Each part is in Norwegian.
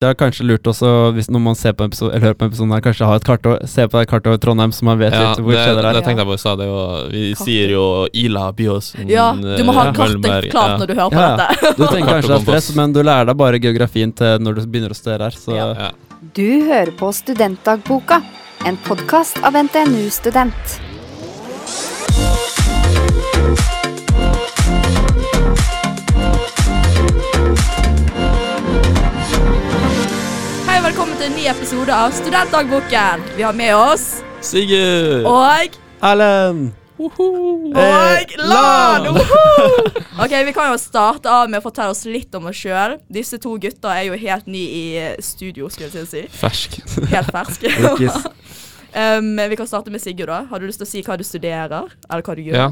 Det er kanskje lurt også, hvis når man ser på episode, eller hører på en episode her, kanskje ha et kart over, se på det kartet over Trondheim, så man vet Ja, litt hvor det, kjedelig det det er. tenkte jeg på i stad. det er jo- Vi Kartet. sier jo Ila Byåsen. Ja, du må ha eh, kartet klart ja. når du hører på Ja, ja. dette. Du tenker kanskje det er stress, men du lærer deg bare geografien til når du begynner å studere her, så Ja. Ja. Du hører på Studentdagboka, en podkast av NTNU Student. Velkommen til en ny episode av Studentdagboken. Vi har med oss Sigurd! og Erlend! og Eh, Lan! Lan! Ok, Vi kan jo starte av med å fortelle oss litt om oss sjøl. Disse to gutta er jo helt nye i eh, studio, skulle jeg si. Fersk. Helt ferske. Rookies. um, vi kan starte med Sigurd. da. Har du lyst til å si hva du studerer? Eller hva du gjør? Ja.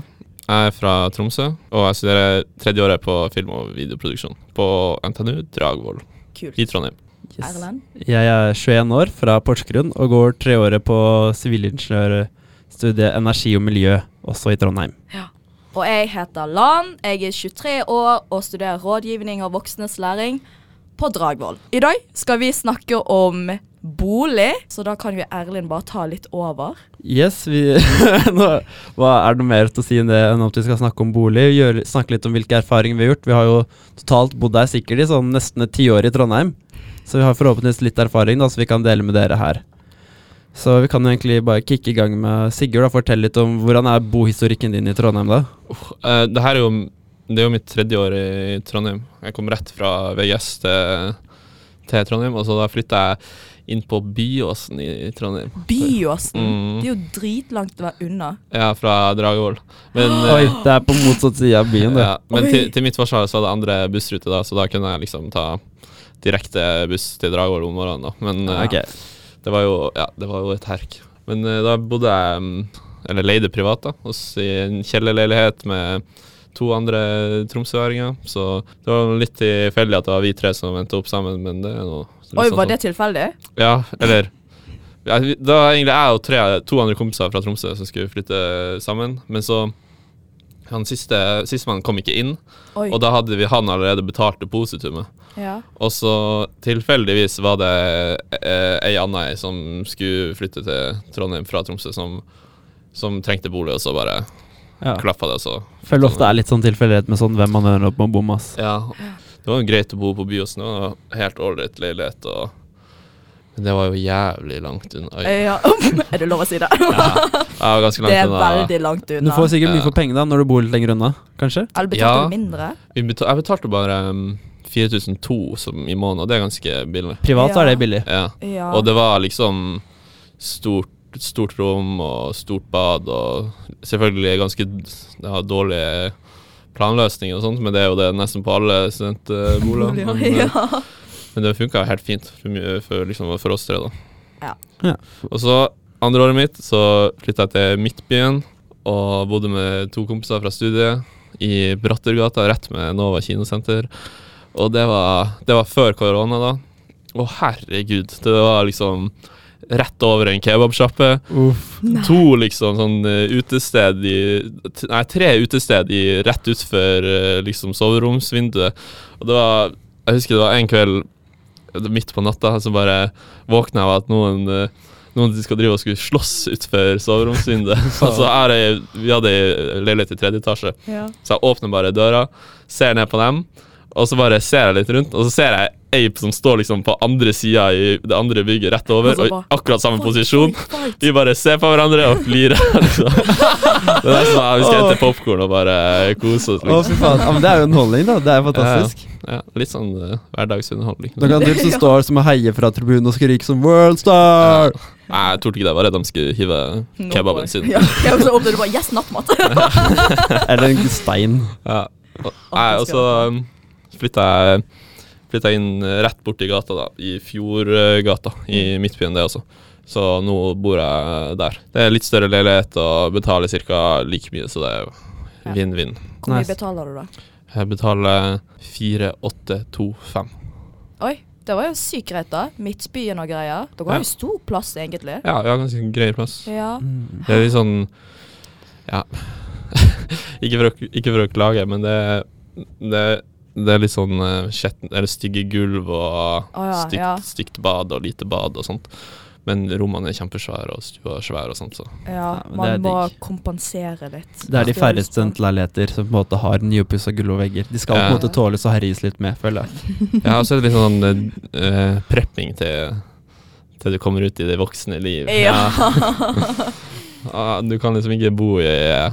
Jeg er fra Tromsø, og jeg studerer tredje året på film- og videoproduksjon på NTNU Dragvoll Kult. i Trondheim. Yes. Jeg er 21 år fra Porsgrunn og går treåret på sivilingeniørstudiet energi og miljø, også i Trondheim. Og jeg heter Lan. Jeg er 23 år og studerer rådgivning og voksnes læring på Dragvoll. I dag skal vi snakke om bolig, så da kan jo Erlend bare ta litt over. Yes, vi Nå, Hva er det noe mer til å si enn det enn at vi skal snakke om bolig? Gjør, snakke litt om hvilke erfaringer vi har gjort. Vi har jo totalt bodd her sikkert i sånn nesten et tiår i Trondheim. Så vi har forhåpentligvis litt erfaring da, så vi kan dele med dere her. Så vi kan jo egentlig bare kicke i gang med Sigurd. da, Fortell litt om hvordan er bohistorikken din i Trondheim, da? Uh, det her er jo Det er jo mitt tredje år i Trondheim. Jeg kom rett fra VGS til, til Trondheim, og så da flytta jeg inn på Byåsen i Trondheim. Byåsen. Mm. Det er jo dritlangt å være unna. Ja, fra Dragvoll. Men, Oi, det er på motsatt side av byen, det. ja, men til, til mitt forsvar så var det andre bussrute, da, så da kunne jeg liksom ta direkte buss til Dragvoll om morgenen. da. Men eh, Ok. det, var jo, ja, det var jo et herk. Men eh, da bodde jeg mm, Eller leide privat, da, hos, i en kjellerleilighet med to andre tromsøværinger. Så det var litt tilfeldig at det var vi tre som endte opp sammen, men det er liksom Oi, sånn var det tilfeldig? Ja, eller ja, Det var egentlig jeg og tre, to andre kompiser fra Tromsø som skulle flytte sammen. Men så Han siste Sistemann kom ikke inn, Oi. og da hadde vi han allerede betalt depositumet. Ja. Og så tilfeldigvis var det eh, ei anna ei som skulle flytte til Trondheim fra Tromsø, som, som trengte bolig, og så bare Ja. klaffa det, så Føler ofte det er litt sånn tilfeldighet med sånn hvem man ender opp med å bomme, ass. Ja. Det var jo greit å bo på Byåsen. Det var helt ålreit leilighet, og Men det var jo jævlig langt unna. Ja. er det lov å si det? Ja, var ganske langt det er unna. veldig langt unna. Du får sikkert mye Ja. for pengene da, når du bor litt lenger unna, kanskje? Eller betalte Ja. du mindre? Vi betal, jeg betalte bare um, 4002 som i måneden, og det er ganske billig. Privat Ja. er det billig. Ja. Ja. Og det var liksom stort, stort rom og stort bad, og selvfølgelig ganske ja, dårlige planløsninger og sånt, men det er jo det nesten på alle studentboliger. Men, eh, ja. men det funka helt fint for, mye- for, liksom, for oss tre, da. Ja. Ja. Og så, andre året mitt, så flytta jeg til Midtbyen og bodde med to kompiser fra studiet i Brattergata, rett med Nova kinosenter. Og det var, det var før korona, da. Å, herregud. Det var liksom rett over en kebabsjappe. Uff. To liksom sånn eh, utested i Nei, tre utested i, rett utfor eh, liksom soveromsvinduet. Og det var Jeg husker det var en kveld midt på natta så bare våkna jeg av at noen noen de skal drive og skulle slåss utfor soveromsvinduet. altså, jeg, vi hadde ei leilighet i tredje etasje, Ja. så jeg åpner bare døra, ser ned på dem, og så bare ser jeg litt rundt, og så ser jeg Ape som står liksom på andre sida i det andre bygget rett over, Og og i akkurat samme Fight, posisjon. Vi bare ser på hverandre og flirer. Liksom. Det er sånn at Vi skal hente popkorn og bare kose oss. Å, Liksom. fy faen. Ja, men det er jo underholdning, da. Det er fantastisk. Ja, litt sånn uh, hverdagsunderholdning. Da kan du som står som og heier fra tribunen og skriker som 'Worldstar'. Ja. Nei, jeg torde ikke det. Jeg var redd de skulle hive no, kebaben sin. Ja, jeg så åpner du bare Yes, nattmat! Eller en stein. Ja. Og, nei, og så um, flytta jeg flytta inn rett borti gata, da, i Fjordgata i Midtbyen, det også. Så nå bor jeg der. Det er litt større leilighet og betaler ca. like mye, så det er jo vinn-vinn. Hvor mye Nice. betaler du, da? Jeg betaler 4825. Oi, det var jo sykt greit, da. Midtbyen og greier. Dere har Ja. jo stor plass, egentlig. Ja, vi har ganske grei plass. Ja. Mm. Det er litt sånn Ja. ikke, for å, ikke for å klage, men det, det, det er litt sånn uh, skjetten, eller stygge gulv og oh, ja, stygt, ja. stygt bad og lite bad og sånt. Men rommene er kjempesvære, og stua er svær og sånt, så Ja, Ja, man må digg. kompensere litt. Det er de færreste på- studentleiligheter som på en måte har nyoppussa gulv og vegger. De skal på en måte tåles å herjes litt med, føler jeg. Ja, og så er det litt sånn uh, prepping til, til du kommer ut i det voksne liv. Ja. Du kan liksom ikke bo i eh,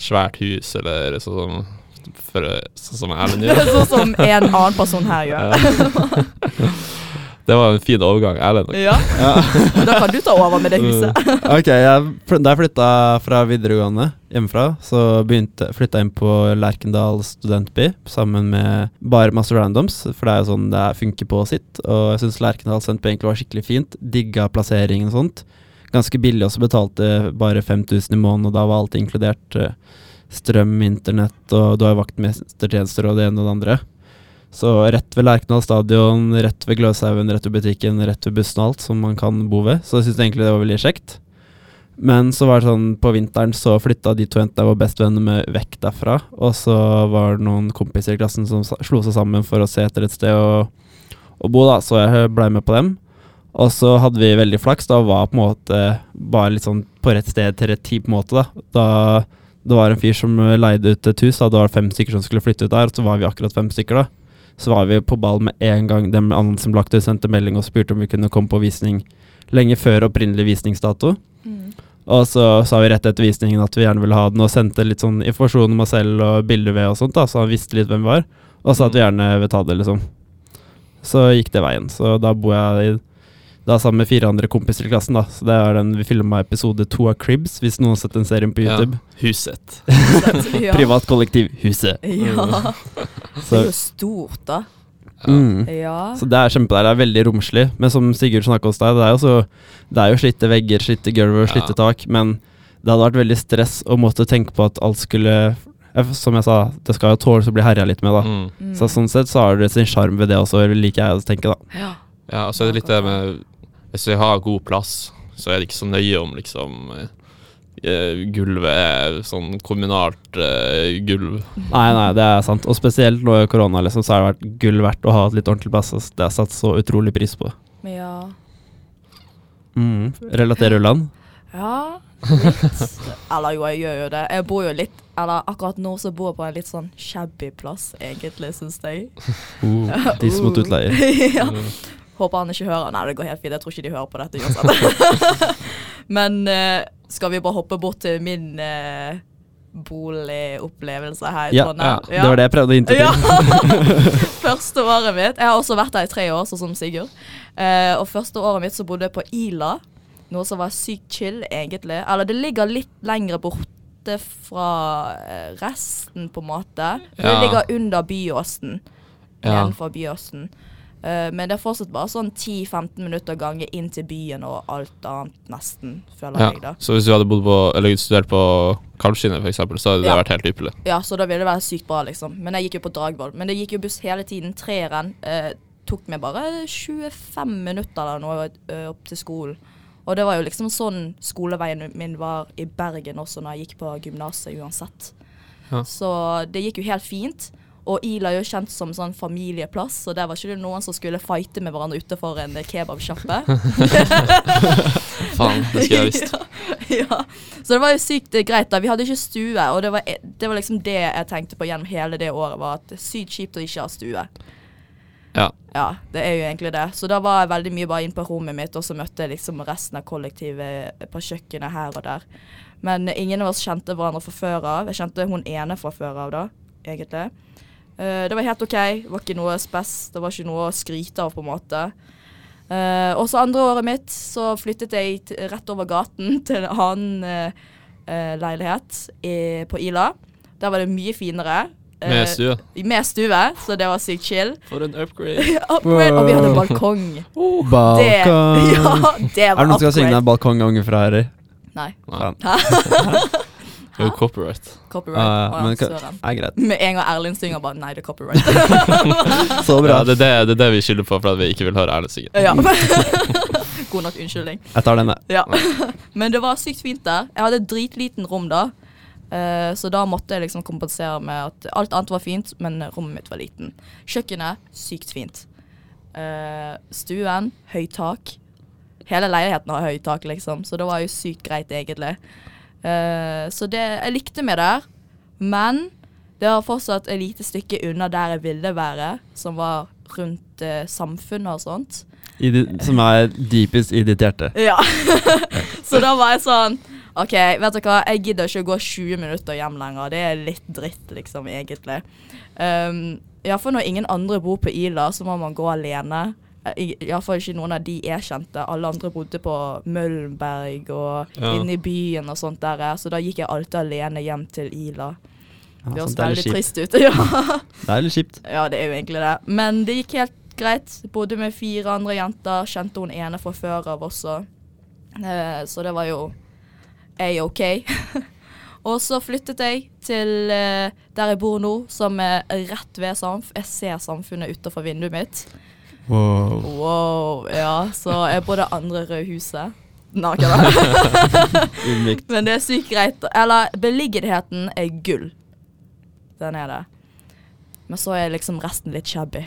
svært hus, eller sånn for, sånn som Erlend er gjør. sånn som en annen person her gjør. Det var en fin overgang, Erlend. Ja, Da kan du ta over med det huset. Ok, jeg, Da jeg flytta fra videregående hjemmefra, så begynte, flytta jeg inn på Lerkendal studentby sammen med bare masse randoms, for det er jo sånn det er- funker på sitt. Og jeg syns Lerkendal studentby egentlig var skikkelig fint. Digga plasseringen og sånt. Ganske billig også, betalte bare 5000 i måneden, og da var alt inkludert. eh, Strøm, internett, og du har vaktmestertjenester og det ene og det andre. Så rett ved Lerkendal stadion, rett ved Gløshaugen, rett ved butikken, rett ved bussen og alt som man kan bo ved. Så jeg syntes egentlig det var veldig kjekt. Men så var det sånn på vinteren så flytta de to jentene jeg var bestevenner med, vekk derfra. Og så var det noen kompiser i klassen som slo seg sammen for å se etter et sted å, å bo, da. Så jeg blei med på dem. Og så hadde vi veldig flaks. Da var på en måte bare litt sånn på rett sted til rett tid, på en måte. Da, da det var en fyr som leide ut et hus, da det var fem stykker som skulle flytte ut der, og så var vi akkurat fem stykker, da. Så var vi på ball med en gang. Den andre som lagt ut, sendte melding og spurte om vi kunne komme på visning lenge før opprinnelig visningsdato. Mm. Og så sa vi rett etter visningen at vi gjerne ville ha den, og sendte litt sånn informasjon om oss selv og bilder ved og sånt, da, så han visste litt hvem vi var. Og sa at vi gjerne vil ta det, liksom. Så gikk det veien. Så da bor jeg i, da sammen med fire andre kompiser i klassen, da. Så det er den vi filma episode to av Cribs, hvis noen har sett den serien på Ja, YouTube. huset. Privat kollektiv Huset. Ja. Det er jo stort, da. Ja. mm. Ja. Så det er kjempedeilig. Det er veldig romslig. Men som Sigurd snakka hos deg, det er jo så Det er jo slitte vegger, slitte gulv og slitte Ja. tak, men det hadde vært veldig stress å måtte tenke på at alt skulle Som jeg sa, det skal jo tåles å bli herja litt med, da. Mm. Mm. Så sånn sett så har det sin sjarm ved det også, liker jeg å tenke, da. ja. Ja, og så er det litt det med Hvis vi har god plass, så er det ikke så nøye om liksom eh, Gulvet er sånn kommunalt uh, gulv. Nei, nei, det er sant. Og spesielt nå i korona, liksom, så har det vært gull verdt å ha et litt ordentlig plass. ass. Det har satt så utrolig pris på. ja. Mm. Relaterer du land? Ja, litt. Eller jo, jeg gjør jo det. Jeg bor jo litt Eller akkurat nå så bor jeg på en litt sånn shabby plass, egentlig, syns jeg. Uh, som mot utleier. ja. Håper han ikke hører Nei, det går helt fint. Jeg tror ikke de hører på dette uansett. Men eh, skal vi bare hoppe bort til min uh, boligopplevelse her i Ja, Trondheim? det var det jeg prøvde å hinte Ja. til. første året mitt. Jeg har også vært der i tre år, sånn som Sigurd. Uh, og første året mitt så bodde jeg på Ila, noe som var sykt chill, egentlig. Eller det ligger litt lengre borte fra eh, resten, på en måte. Ja. Det ligger under Byåsen. Ja. Nedenfor Byåsen. Eh, men det er fortsatt bare sånn 10-15 minutter gange inn til byen og alt annet, nesten, føler Ja. jeg, da. Så hvis du hadde på Eller studert på Kalvskinnet, eksempel, så hadde det Ja. vært helt ypperlig. Ja, så da ville det være sykt bra, liksom. Men jeg gikk jo på Dragvoll. Men det gikk jo buss hele tiden. Treeren eh, tok meg bare 25 minutter eller noe eh, opp til skolen. Og det var jo liksom sånn skoleveien min var i Bergen også når jeg gikk på gymnaset uansett. Ja. Så det gikk jo helt fint. Og Ila er jo kjent som sånn familieplass, så der var ikke det noen som skulle fighte med hverandre utenfor en kebabsjappe. Faen, det skulle jeg visst. ja. Så det var jo sykt eh, greit, da. Vi hadde ikke stue, og det var, e- det var liksom det jeg tenkte på gjennom hele det året, var at sykt kjipt å ikke ha stue. Ja. Ja, det er jo egentlig det. Så da var jeg veldig mye bare inn på rommet mitt, og så møtte jeg liksom resten av kollektivet på kjøkkenet her og der. Men ingen av oss kjente hverandre fra før av. Jeg kjente hun ene fra før av, da, egentlig. Eh, det var helt OK. Det var ikke noe spess. Det var ikke noe å skryte av, på en måte. Uh, også andre året mitt så flyttet jeg t rett over gaten til en annen uh, eh, leilighet i, på Ila. Der var det mye finere. Med stue. Med stue, så det var sykt chill. For en upgrade. Upgrade, og vi hadde balkong. Balkong. Det, ja, det Er det noen som skal synge upgrade. en balkongange fra her? Nei. Nei, jo copyright. Copyright. Ah, oh, ja, men søren. er greit. Med en gang Erlend synger, bare nei, det er copyright. Så bra. Ja, det, er det, det er det vi skylder på for at vi ikke vil høre Erlend synge. ja. God nok unnskyldning. Jeg tar den, jeg. Ja. Men det var sykt fint der. Jeg hadde dritliten rom da. Uh, så da måtte jeg liksom kompensere med at alt annet var fint, men rommet mitt var liten. Kjøkkenet, sykt fint. Uh, stuen, høyt tak. Hele leiligheten har høyt tak, liksom, så det var jo sykt greit, egentlig. Eh, så det Jeg likte meg der, men det var fortsatt et lite stykke unna der jeg ville være, som var rundt uh, samfunnet og sånt. I di, som er dypest i ditt hjerte. Ja. så da var jeg sånn OK, vet dere hva, jeg gidder ikke å gå 20 minutter hjem lenger. Det er litt dritt, liksom, egentlig. Um, Iallfall når ingen andre bor på Ila, så må man gå alene. Eh, Iallfall ikke noen av de jeg kjente. Alle andre bodde på Møllenberg og Ja. inne i byen og sånt der, så da gikk jeg alltid alene hjem til Ila. Ja, Det høres litt veldig kjipt. trist ut. ja. Det er litt kjipt. Ja, det er jo egentlig det. Men det gikk helt greit. Bodde med fire andre jenter. Kjente hun ene fra før av også. Eh, så det var jo a-ok. og så flyttet jeg til eh, der jeg bor nå, som er rett ved Samf. Jeg ser samfunnet utenfor vinduet mitt. Wow. Wow, ja. Så jeg bor det andre røde huset. Nei, ikke det. Men det er sykt greit. Eller beliggenheten er gull. Den er det. Men så er liksom resten litt shabby.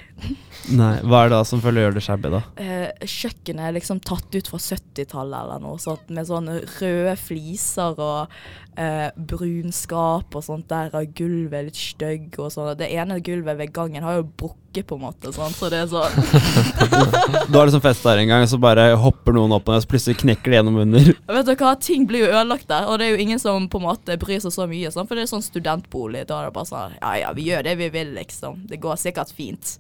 Nei, hva er det da som føler gjør det shabby, da? Eh, kjøkkenet er liksom tatt ut fra 70-tallet eller noe sånt, med sånne røde fliser og eh, brunskap og sånt der, og gulvet er litt stygg og sånn. Det ene gulvet ved gangen har jo brukket på en måte, sånn, så det er sånn Du har liksom fest der en gang, så bare hopper noen opp, og så plutselig knekker det gjennom under. Vet du hva, ting blir jo ødelagt der, og det er jo ingen som på en måte bryr seg så mye, sånn, for det er sånn studentbolig. Da er det bare sånn Ja ja, vi gjør det vi vil, liksom. Det går sikkert fint.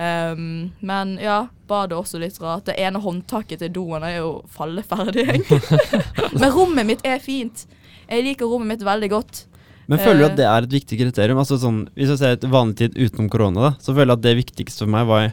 Um, men ja, badet er også litt rart. Det ene håndtaket til doen er jo falleferdig. men rommet mitt er fint. Jeg liker rommet mitt veldig godt. Men føler du Eh. at det er et viktig kriterium? Altså sånn, Hvis jeg ser et vanlig tid utenom korona, da, så føler jeg at det viktigste for meg var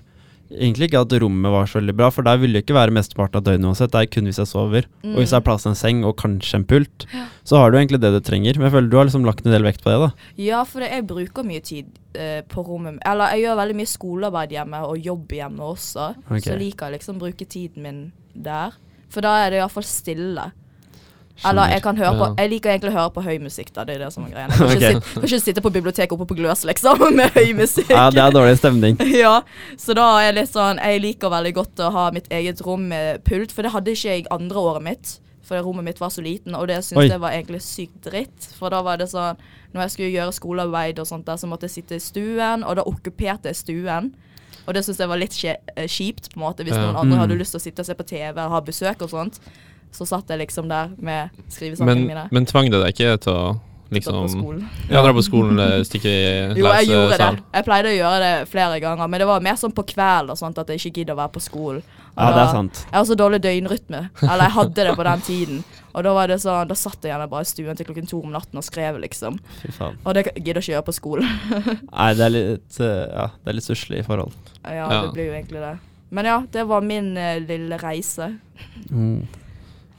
egentlig ikke at rommet var så veldig bra, for der ville det ikke være mesteparten av døgnet uansett. Det er kun hvis jeg sover. Og hvis det er plass til en seng og kanskje en pult, så har du egentlig det du trenger. Men jeg føler du har liksom lagt en del vekt på det, da. Ja, for jeg bruker mye tid eh, på rommet. Eller jeg gjør veldig mye skolearbeid hjemme, og jobb hjemme også. okay. Så jeg liker liksom å bruke tiden min der. For da er det iallfall stille. Eller jeg kan høre på Jeg liker egentlig å høre på høy musikk, da. Det er det som er greia. Jeg kan ikke, Ok. sitte, kan ikke sitte på biblioteket oppe på Gløs, liksom, med høy musikk. Ja, det er dårlig stemning. Ja, så da er jeg litt sånn Jeg liker veldig godt å ha mitt eget rom med pult, for det hadde ikke jeg andre året mitt. For rommet mitt var så liten, og det Oi. syntes jeg var egentlig sykt dritt. For da var det sånn Når jeg skulle gjøre skolearbeid og sånt der, så måtte jeg sitte i stuen, og da okkuperte jeg stuen. Og det syntes jeg var litt eh, kjipt, på en måte, hvis Ja. noen andre Mm. hadde lyst til å sitte og se på TV og ha besøk og sånt. Så satt jeg liksom der med skrivesakene Men, mine. men tvang det deg ikke til å Satt på liksom skolen. Ja, dra på skolen, eh, stikke i Jo, jeg gjorde det. Jeg pleide å gjøre det flere ganger, men det var mer sånn på kveld og sånt at jeg ikke gidder å være på skolen. Og Ja, det er sant. Jeg har så dårlig døgnrytme. Eller jeg hadde det på den tiden. Og da var det sånn, da satt jeg gjerne bare i stuen til klokken to om natten og skrev, liksom. Fy faen. Og det gidder jeg ikke gjøre på skolen. Nei, det er litt uh, Ja, det er litt stusslig forhold. ja, Ja. det blir jo egentlig det. Men ja, det var min uh, lille reise. Mm.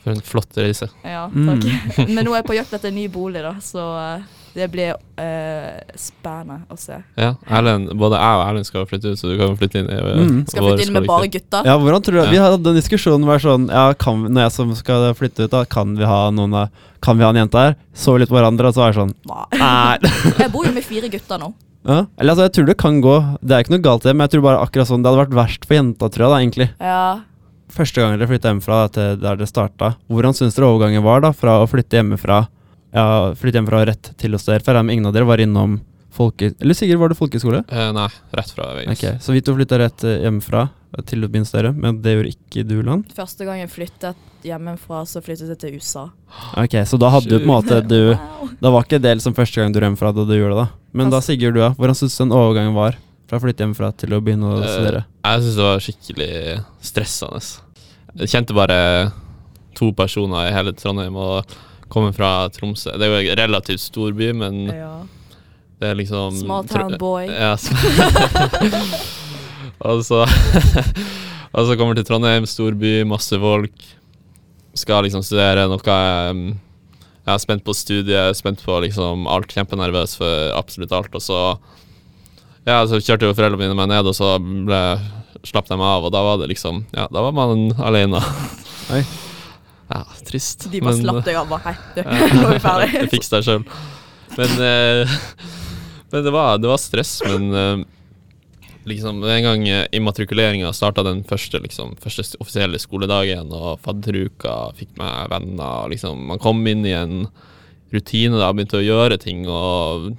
For en flott reise. Ja, Mm. takk. Men nå er jeg på jakt etter en ny bolig, da, så eh, det blir uh, spennende å se. Ja, Erlend, både jeg og Erlend skal flytte ut, så du kan flytte inn Jeg, Mm. Skal flytte inn med bare gutter. Ja, hvordan tror du Ja. Vi hadde en diskusjon var sånn Ja, kan når jeg som skal flytte ut, da, kan vi ha noen Kan vi ha en jente her? Så vi litt på hverandre, og så er det sånn. Nei. Jeg bor jo med fire gutter nå. ja. Eller altså, jeg tror det kan gå. Det er ikke noe galt i det, men jeg tror bare akkurat sånn Det hadde vært verst for jenta, tror jeg, da, egentlig. Ja. Første gang dere flytta hjemmefra til der dere starta, hvordan syns dere overgangen var da, fra å flytte hjemmefra Ja, flytte hjemmefra rett til å studere? For jeg regner med ingen av dere var innom folke... Eller Sigurd, var det folkeskole? Eh, nei, rett fra Vegas. Ok, Så vi to flytta rett eh, hjemmefra til å begynne større, men det gjorde ikke du, Land? Første gang jeg flyttet hjemmefra, så flyttet jeg til USA. Ok, Så da hadde du på en måte du Wow. Da var ikke det liksom første gang du rømte fra da du gjorde det, da. Men da, Sigurd, du, ja, Hvordan syns du den overgangen var? Fra å flytte hjemmefra til å begynne å Eh, studere? Jeg syns det var skikkelig stressende. Jeg kjente bare to personer i hele Trondheim og kommer fra Tromsø. Det er jo en relativt stor by, men Ja. det er liksom Small town boy. Ja, sm- og så Og så kommer til Trondheim, stor by, masse folk. Skal liksom studere noe jeg um, Jeg er spent på studiet, spent på liksom alt. Kjempenervøs for absolutt alt. Og så Ja, så kjørte jo foreldrene mine meg ned, og så ble, slapp de meg av, og da var det liksom Ja, da var man alene. Oi. Ja, trist. De bare men- slapp deg av. bare, Hei, du, nå er vi ferdig. Fiks deg sjøl. Men, eh, men det, var, det var stress. Men eh, liksom en gang eh, immatrikuleringa starta den første, liksom, første offisielle skoledagen, og fadderuka fikk meg venner, og liksom, man kom inn i en rutine da, begynte å gjøre ting og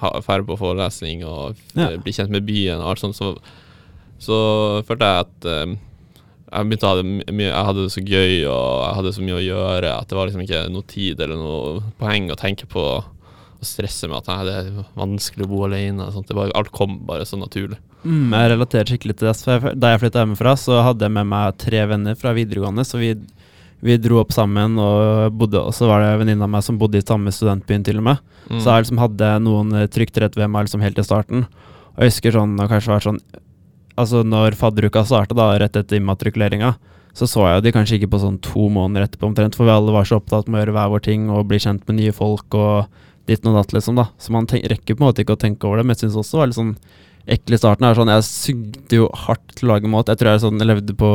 færre på forelesning og Ja. blir bli kjent med byen og alt sånt, så, så følte jeg at eh, jeg begynte å ha det mye Jeg hadde det så gøy og jeg hadde så mye å gjøre at det var liksom ikke noe tid eller noe poeng å tenke på å stresse med at nei, det er vanskelig å bo alene. Sånt. Det bare, alt kom bare så naturlig. Mm, jeg relaterer skikkelig til det. Da jeg flytta hjemmefra, så hadde jeg med meg tre venner fra videregående. Så vi, vi dro opp sammen, og bodde, og så var det en venninne av meg som bodde i samme studentbyen, til og med. Mm. Så jeg liksom hadde noen eh, trygt rett ved meg liksom helt til starten. Og jeg husker sånn, og kanskje vært sånn Altså når fadderuka starta, da, rett etter immatrikuleringa, så så jeg jo de kanskje ikke på sånn to måneder etterpå omtrent, for vi alle var så opptatt med å gjøre hver vår ting og bli kjent med nye folk og ditt og datt, liksom, da. Så man rekker på en måte ikke å tenke over det, men jeg syns også det var litt sånn ekkel i starten. Er sånn, jeg sugde jo hardt til å lage mat. Jeg tror jeg sånn, levde på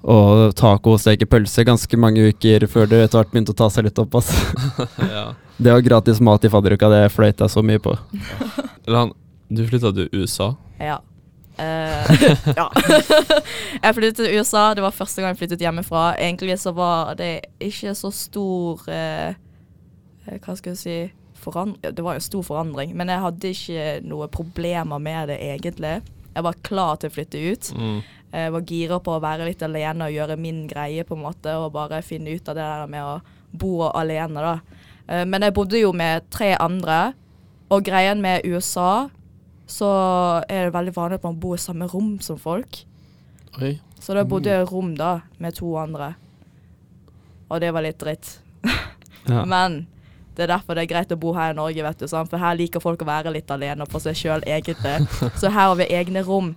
å taco og steke pølse ganske mange uker før det etter hvert begynte å ta seg litt opp. Altså. ja. Det var gratis mat i fadderuka, det fløyt jeg så mye på. Lan, du flytta til USA. Ja. Uh, ja. jeg flyttet til USA. Det var første gang jeg flyttet hjemmefra. Egentlig så var det ikke så stor eh, eh, Hva skal jeg si foran Det var jo stor forandring, men jeg hadde ikke noe problemer med det egentlig. Jeg var klar til å flytte ut. Mm. Jeg var gira på å være litt alene og gjøre min greie, på en måte, og bare finne ut av det der med å bo alene, da. Eh, Men jeg bodde jo med tre andre, og greien med USA så er det veldig vanlig at man bor i samme rom som folk. Oi. Så da bodde jeg i rom da, med to andre. Og det var litt dritt. Ja. Men det er derfor det er greit å bo her i Norge, vet du. Sant? For her liker folk å være litt alene på seg sjøl, egentlig. Så her har vi egne rom.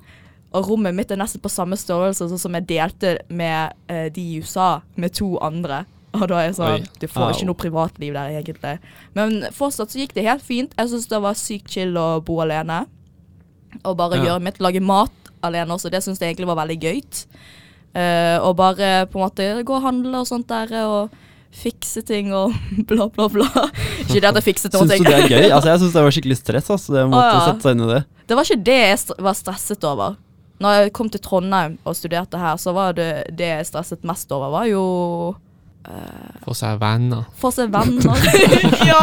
Og rommet mitt er nesten på samme størrelse som jeg delte med eh, de i USA, med to andre. Og da er jeg sånn Du får Au. ikke noe privatliv der, egentlig. Men fortsatt så gikk det helt fint. Jeg syns det var sykt chill å bo alene. Og bare Ja. gjøre mitt. Lage mat alene også. Det syns jeg egentlig var veldig gøy. Uh, og bare på en måte gå og handle og sånt der, og fikse ting og bla, bla, bla. Ikke det at jeg fikset noen Syns du det er gøy? Altså, jeg syns det var skikkelig stress. Altså, det måtte ah, ja. sette seg inn i det. Det var ikke det jeg st var stresset over. Når jeg kom til Trondheim og studerte her, så var det det jeg stresset mest over, var jo Få seg venner. få seg venner. ja,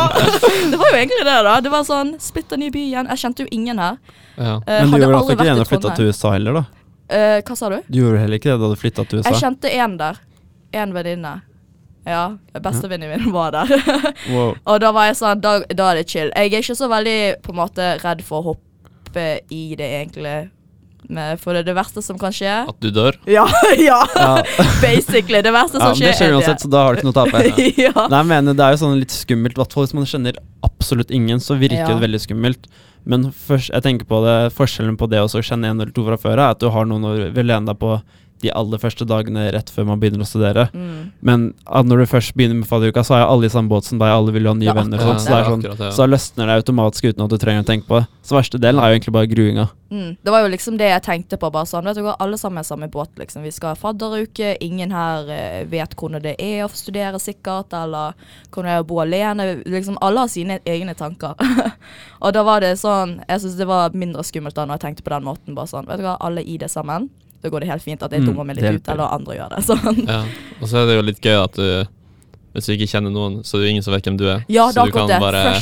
det var jo egentlig det, da. Det var sånn splitter ny by igjen. Jeg kjente jo ingen her. Ja. Uh, Men du gjorde ikke da flytta til USA heller, da? Uh, hva sa du? Du gjorde heller ikke det da du flytta til USA? Jeg kjente én der. En venninne. Ja, bestevenninnen min var der. Wow. Og da var jeg sånn, da, da er det chill. Jeg er ikke så veldig på en måte redd for å hoppe i det egentlig. Men for det er det verste som kan skje. At du dør. Ja, ja, Ja. basically. Det verste ja, skjer. det skjer, uansett, så da har du ikke noe å tape. ja. Nei, jeg mener Det er jo sånn litt skummelt, i hvert fall hvis man kjenner absolutt ingen, så virker Ja. det veldig skummelt. Men først, jeg tenker på det, forskjellen på det å så kjenne en eller to fra før, er at du har noen å lene deg på de aller første dagene rett før man begynner å studere. Mm. Men at når du først begynner med fadderuka, så er alle i samme båt som deg, alle vil jo ha nye Ja, venner. Sånn, så, sånn, akkurat det, ja. så løsner det automatisk uten at du trenger å tenke på det. Så verste delen er jo egentlig bare gruinga. Mm. Det var jo liksom det jeg tenkte på. bare sånn, vet du hva, Alle sammen er samme båt. liksom. Vi skal ha fadderuke. Ingen her eh, vet hvordan det er å studere sikkert, eller hvordan det er å bo alene. liksom Alle har sine egne tanker. og da var det sånn Jeg syns det var mindre skummelt da når jeg tenkte på den måten. bare sånn, vet du hva, Alle i det sammen. Da går det helt fint at jeg Mm, dummer meg det litt ut, eller andre gjør det. sånn. Ja. Og så er det jo litt gøy at du hvis du ikke kjenner noen, så er det ingen som vet hvem du er. Ja, så du kan det. bare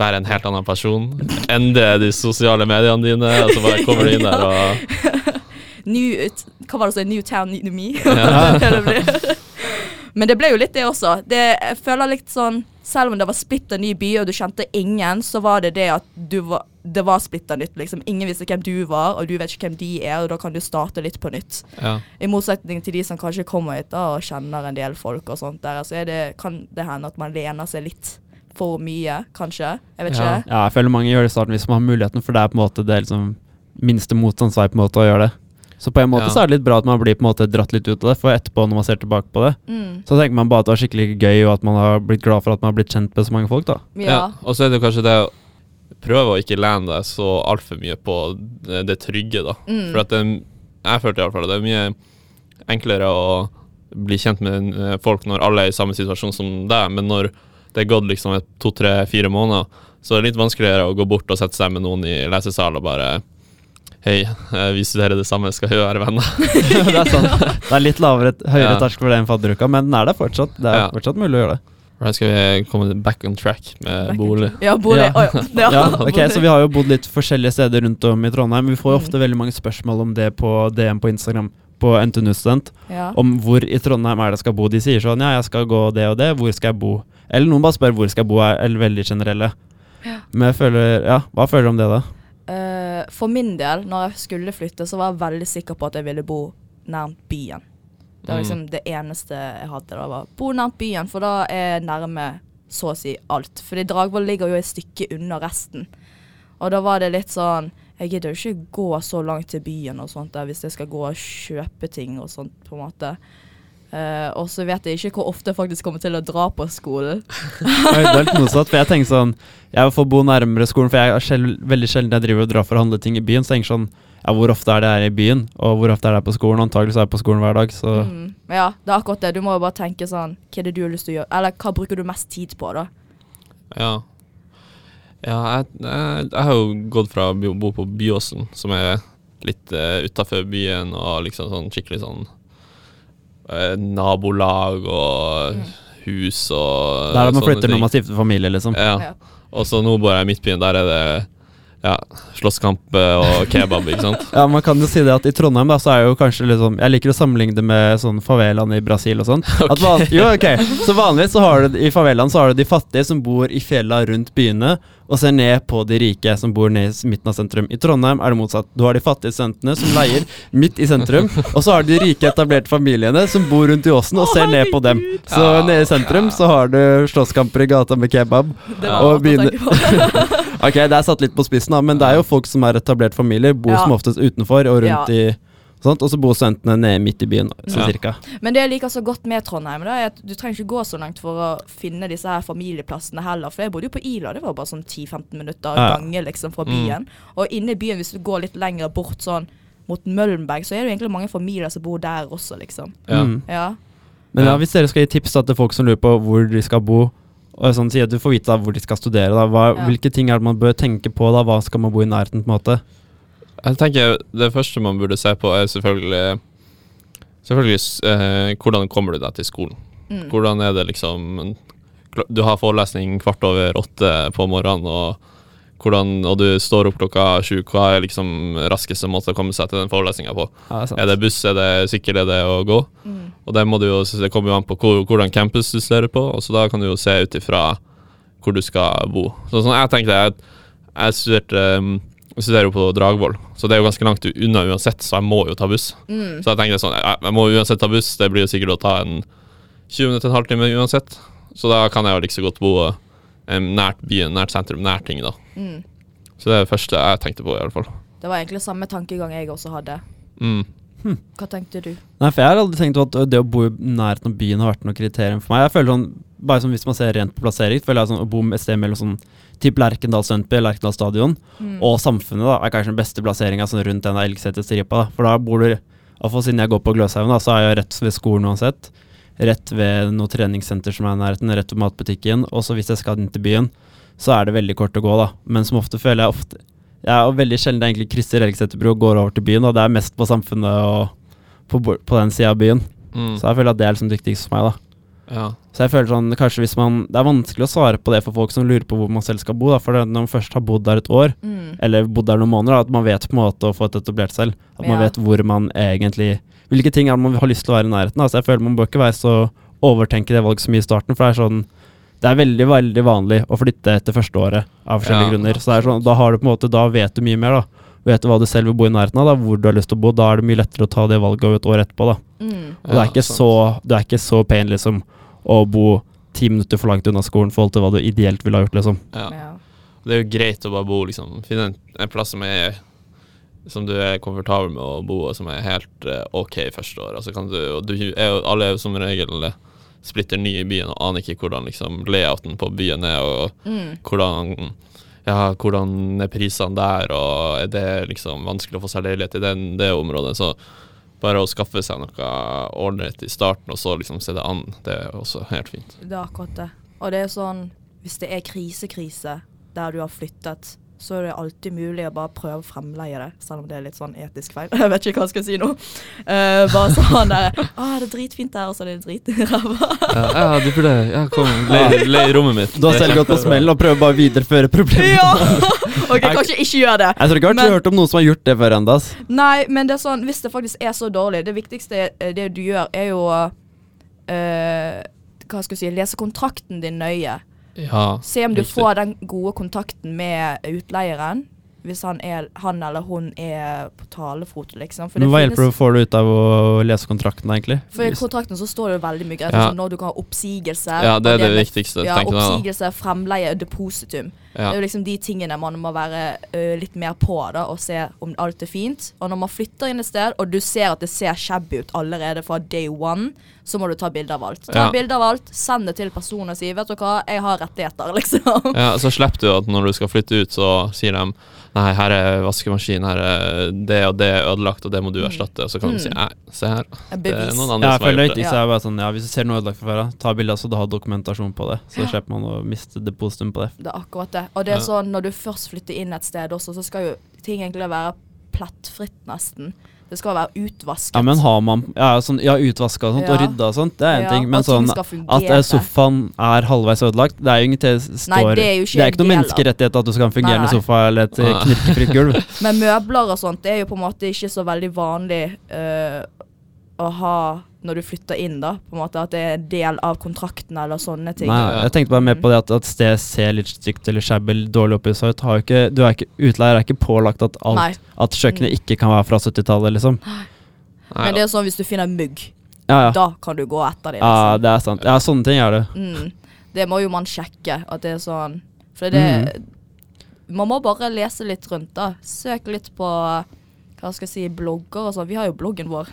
være en helt annen person. Endre de sosiale mediene dine, og så bare kommer du inn der og New, hva var det som New Town, New Me? Ja. Men det ble jo litt det også. Det, jeg føler litt sånn Selv om det var splitter ny by, og du kjente ingen, så var det det at du var, det var splitta nytt. Liksom. Ingen visste hvem du var, og du vet ikke hvem de er, og da kan du starte litt på nytt. Ja. I motsetning til de som kanskje kommer hit da, og kjenner en del folk og sånt der, så er det, kan det hende at man lener seg litt for mye, kanskje. Jeg vet ikke. Ja. Ja, jeg føler mange gjør det i starten hvis man har muligheten, for det er på en måte det liksom minste motstandsvei på en måte å gjøre det. Så på en måte Ja. så er det litt bra at man blir på en måte dratt litt ut av det, for etterpå når man ser tilbake på det, Mm. så tenker man bare at det var skikkelig gøy, og at man har blitt glad for at man har blitt kjent med så mange folk, da. Ja. Ja. Og så er det kanskje det prøve å ikke lene deg så altfor mye på det, det trygge, da. Mm. For at det, jeg følte iallfall det er mye enklere å bli kjent med folk når alle er i samme situasjon som deg, men når det er gått liksom to, tre, fire måneder, så er det litt vanskeligere å gå bort og sette seg med noen i lesesal og bare Hei, eh, vi studerer det samme, skal vi være venner? det er sant. Det er litt lavere, høyere Ja. terskel for det enn fadderuka, men den er der fortsatt. Det er Ja. fortsatt mulig å gjøre det. Da skal vi komme back on track med bolig. Ja, bolig. Ja. Oh, ja. Ja, ok. Så vi har jo bodd litt forskjellige steder rundt om i Trondheim. Vi får jo Mm. ofte veldig mange spørsmål om det på DM på Instagram på NTNU Student. ja. Om hvor i Trondheim er det jeg skal bo. De sier sånn ja, jeg skal gå det og det, hvor skal jeg bo? Eller noen bare spør hvor skal jeg bo, er eller veldig generelle. Men jeg føler, ja, hva føler du om det da? Uh, for min del, når jeg skulle flytte, så var jeg veldig sikker på at jeg ville bo nær byen. Det var Mm. liksom det eneste jeg hadde. da var Bo nært byen, for da er jeg nærme så å si alt. Fordi Dragvoll ligger jo et stykke unna resten. Og da var det litt sånn Jeg gidder jo ikke gå så langt til byen og sånt der hvis jeg skal gå og kjøpe ting og sånt, på en måte. Uh, og så vet jeg ikke hvor ofte jeg faktisk kommer til å dra på skolen. det er helt motsatt, for jeg tenker sånn Jeg får bo nærmere skolen, for jeg er sjel, veldig sjelden jeg driver og drar for å handle ting i byen. Så jeg tenker sånn Ja, hvor ofte er det her i byen? Og hvor ofte er det her på skolen? Antagelig så er jeg på skolen hver dag, så Mm. Ja, det er akkurat det. Du må jo bare tenke sånn Hva er det du har lyst til å gjøre? Eller hva bruker du mest tid på, da? Ja. Ja, jeg, jeg, jeg har jo gått fra å bo på Byåsen, som er litt uh, utafor byen, og liksom sånn skikkelig sånn uh, nabolag og hus og Der er man flytter når man stifter familie, liksom. Ja. Ja. Og så nå bor jeg i Midtbyen, der er det ja, slåsskamp eh, og kebab, ikke sant. Ja, man kan jo si det at i Trondheim da, så er jo kanskje liksom Jeg liker å sammenligne det med sånn favelaen i Brasil og sånn. Okay. jo, ok. Så vanligvis så har du i favelaen så har du de fattige som bor i fjella rundt byene, og ser ned på de rike som bor ned i midten av sentrum. I Trondheim er det motsatt. Du har de fattige studentene som leier midt i sentrum, og så har du de rike, etablerte familiene som bor rundt i åsen og ser ned på dem. Så Ja. nede i sentrum så har du slåsskamper i gata med kebab. Det var Og rart Ok, det er satt litt på spissen, da, men det er jo folk som er etablert familie, bor Ja. som oftest utenfor og rundt Ja. i sånt, og så bor studentene nede midt i byen, Så, Ja. cirka. Men det jeg liker så godt med Trondheim, da, er at du trenger ikke gå så langt for å finne disse her familieplassene heller. For jeg bodde jo på Ila, det var bare sånn 10-15 minutter Ja. gange liksom fra Mm. byen. Og inne i byen, hvis du går litt lenger bort sånn mot Møllenberg, så er det jo egentlig mange familier som bor der også, liksom. Ja. Mm. Ja. Men Ja. hvis dere skal gi tips da, til folk som lurer på hvor de skal bo, og sånn, si at du får vite da, hvor de skal studere, da, hva, Ja. hvilke ting er det man bør tenke på da, hva skal man bo i nærheten på en måte? Jeg tenker Det første man burde se på, er selvfølgelig Selvfølgelig eh, hvordan kommer du deg til skolen. Mm. Hvordan er det liksom Du har forelesning kvart over åtte på morgenen, og, hvordan, og du står opp klokka sju. Hva er liksom raskeste måte å komme seg til den forelesninga på? Ja, det er. Er det buss, er det sykkel, er det å gå? Mm. Og det, må du jo, det kommer jo an på hvor, hvordan campus du studerer på, og så da kan du jo se ut ifra hvor du skal bo. Så sånn, jeg tenkte jeg, jeg studerte um, jeg studerer jo på Dragvoll, så det er jo ganske langt unna uansett, så jeg må jo ta buss. Mm. Så jeg tenkte sånn, jeg, jeg må uansett ta buss, det blir jo sikkert å ta en 20 minutter, en halvtime uansett. Så da kan jeg jo like så godt bo nært byen, nært sentrum, nært ting da. Mm. Så det er det første jeg tenkte på i alle fall. Det var egentlig samme tankegang jeg også hadde. Mm. Hva tenkte du? Nei, for jeg har aldri tenkt at det å bo i nærheten av byen har vært noe kriterium for meg. Jeg føler sånn, bare som Hvis man ser rent på plassering, føler jeg sånn å bo et sted mellom sånn typ Lerkendal Sundby, Lerkendal stadion, Mm. og Samfunnet da, er kanskje den beste plasseringa sånn rundt den Elgseter-stripa. da. For da bor du Iallfall siden jeg går på Gløshaugen, da, så er jeg rett ved skolen uansett. Rett ved noe treningssenter som er i nærheten, rett ved matbutikken. Og så hvis jeg skal inn til byen, så er det veldig kort å gå, da. Men som ofte føler jeg ofte Jeg er veldig sjelden egentlig krysser Elgseterbro og går over til byen, og det er mest på Samfunnet og på, på den sida av byen. Mm. Så jeg føler at det er liksom dyktigst for meg, da. Ja. Så jeg føler sånn, kanskje hvis man Det er vanskelig å svare på det for folk som lurer på hvor man selv skal bo, da. For når man først har bodd der et år, Mm. eller bodd der noen måneder, da, at man vet på en måte å få et etablert selv. At man vet hvor man egentlig Hvilke ting er det man har lyst til å være i nærheten av. Altså, jeg føler man bør ikke være så overtenke det valget så mye i starten, for det er sånn det er veldig veldig vanlig å flytte etter første året av forskjellige Ja. grunner. Så det er sånn, da har du på en måte Da vet du mye mer, da. Vet du hva du selv vil bo i nærheten av, da, hvor du har lyst til å bo. Da er det mye lettere å ta det valget over et år etterpå, da. Mm. Og det er ikke så Det er ikke så pain, liksom, å bo ti minutter for langt unna skolen i forhold til hva du ideelt ville ha gjort, liksom. Ja. Ja. Det er jo greit å bare bo, liksom. Finne en, en plass som er som du er komfortabel med å bo, og som er helt eh, ok første år. Altså kan du, du er jo, alle er jo som regel eh, splitter ny i byen og aner ikke hvordan liksom, layouten på byen er, og Mm. hvordan ja, hvordan er prisene der, og er det liksom vanskelig å få seg leilighet i den, det området. Så bare å skaffe seg noe ålreit i starten, og så liksom se det an, det er også helt fint. Det er akkurat det. Og det er sånn Hvis det er krisekrise der du har flyttet, så er det alltid mulig å bare prøve å fremleie det, selv om det er litt sånn etisk feil. Jeg vet ikke hva jeg skal si nå. Uh, bare sånn der Å, det er dritfint der, og så er det dritræva. Ja, ja, du burde Ja, kom, le, le i rommet mitt. Du har selv gått på smell og prøver bare å videreføre problemet. ja! OK, kanskje ikke gjør det. Jeg tror ikke jeg har Men- hørt om noen som har gjort det før ennå. Nei, men det er sånn, hvis det faktisk er så dårlig Det viktigste eh, det du gjør, er jo uh, Hva skal jeg si Lese kontrakten din nøye. Ja. Se om du riktig. får den gode kontakten med utleieren. Hvis han, er, han eller hun er på talefot, liksom. For Men hva finnes- hjelper det får du ut av å lese kontrakten, egentlig? For i kontrakten så står det jo veldig mye greit. Ja. sånn Når du kan ha oppsigelse. Ja, det er og det viktigste, Ja, oppsigelse, fremleie, depositum. Det er jo liksom de tingene man må være ø, litt mer på da, og se om alt er fint. Og når man flytter inn et sted, og du ser at det ser shabby ut allerede fra day one, så må du ta bilde av alt. Ta Ja. bilde av alt, send det til personen og si 'vet du hva, jeg har rettigheter', liksom. ja, så slipper du at når du skal flytte ut, så sier de Nei, her er vaskemaskin, her er det og det er ødelagt, og det må du erstatte. Og så kan du si Mm. nei, se her. Det er noen andre Ja, som har gjort det. Ja. sånn Ja, hvis du ser noe ødelagt fra før av, ta bilde så du har dokumentasjon på det. Så Ja. slipper man å miste depositum på det. Det er akkurat det. Og det er sånn, når du først flytter inn et sted også, så skal jo ting egentlig være plettfritt, nesten. Det skal være utvasket. Ja, men har man ja, sånn, ja, utvaska og sånt, og rydda og sånt, det er en Ja, ting. Men sånn at eh, sofaen er halvveis ødelagt, det er jo ingenting det står Nei, det er jo ikke Det er ikke noe en del av- menneskerettighet at du skal ha en fungerende Nei, sofa eller et knirkefritt gulv. Men møbler og sånt det er jo på en måte ikke så veldig vanlig eh, å ha når du flytter inn, da. På en måte At det er en del av kontrakten eller sånne ting. Nei, jeg tenkte bare mer på det at, at sted ser litt stygt eller shabby dårlig ut. Har jo ikke, du er ikke, utleier er ikke pålagt at, alt, at kjøkkenet ikke kan være fra 70-tallet, liksom. Nei, Men det er sånn hvis du finner mugg, Ja, ja. da kan du gå etter dem. ja, Liksom. det er sant. Ja, sånne ting er det. Mm. Det må jo man sjekke, at det er sånn For det Man må bare lese litt rundt, da. Søk litt på hva skal jeg si, blogger og sånn. Vi har jo bloggen vår.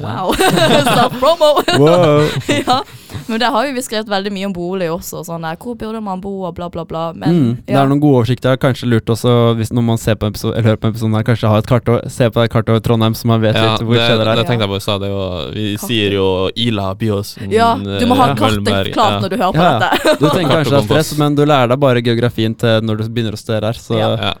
Wow! Self-promo! Wow. ja. Men der har jo vi skrevet veldig mye om bolig også. Sånn der, hvor burde man bo, og bla, bla, bla. Men mm, det er noen gode oversikter. Kanskje lurt også hvis når man ser på episode, eller hører på en episode her, kanskje ha et kart over, se på et kart over Trondheim, så man vet ja, litt hvor det, steder det det er. tenkte jeg på i stad. det Vi Kartet. sier jo Ila Byås. ja, du må ha Ja. kartet klart ja. når du hører på Ja, ja. dette. Du tenker kanskje det er stress, men du lærer deg bare geografien til når du begynner å studere her. Så Ja. ja, Ja.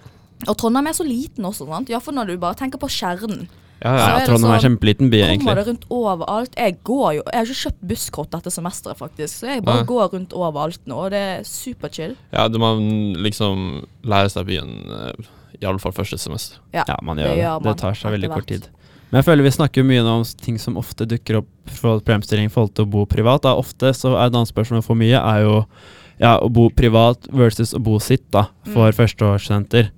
Og Trondheim er så liten også, sant. Iallfall når du bare tenker på kjernen. Ja, ja. det Trondheim er en sånn- kjempeliten by, egentlig. Kommer det rundt overalt. Jeg går jo Jeg har ikke kjøpt busskort dette semesteret, faktisk, så jeg bare ja. går rundt overalt nå, og det er superchill. ja, du må liksom lære seg byen, iallfall i alle fall første semester. Ja, Ja, man det gjør det. gjør Det man tar seg veldig kort tid. Men jeg føler vi snakker mye om ting som ofte dukker opp for problemstilling i forhold til å bo privat. Da. Ofte så er et annet spørsmål for mye er jo ja, å bo privat versus å bo sitt da, for Mm. førsteårsstudenter.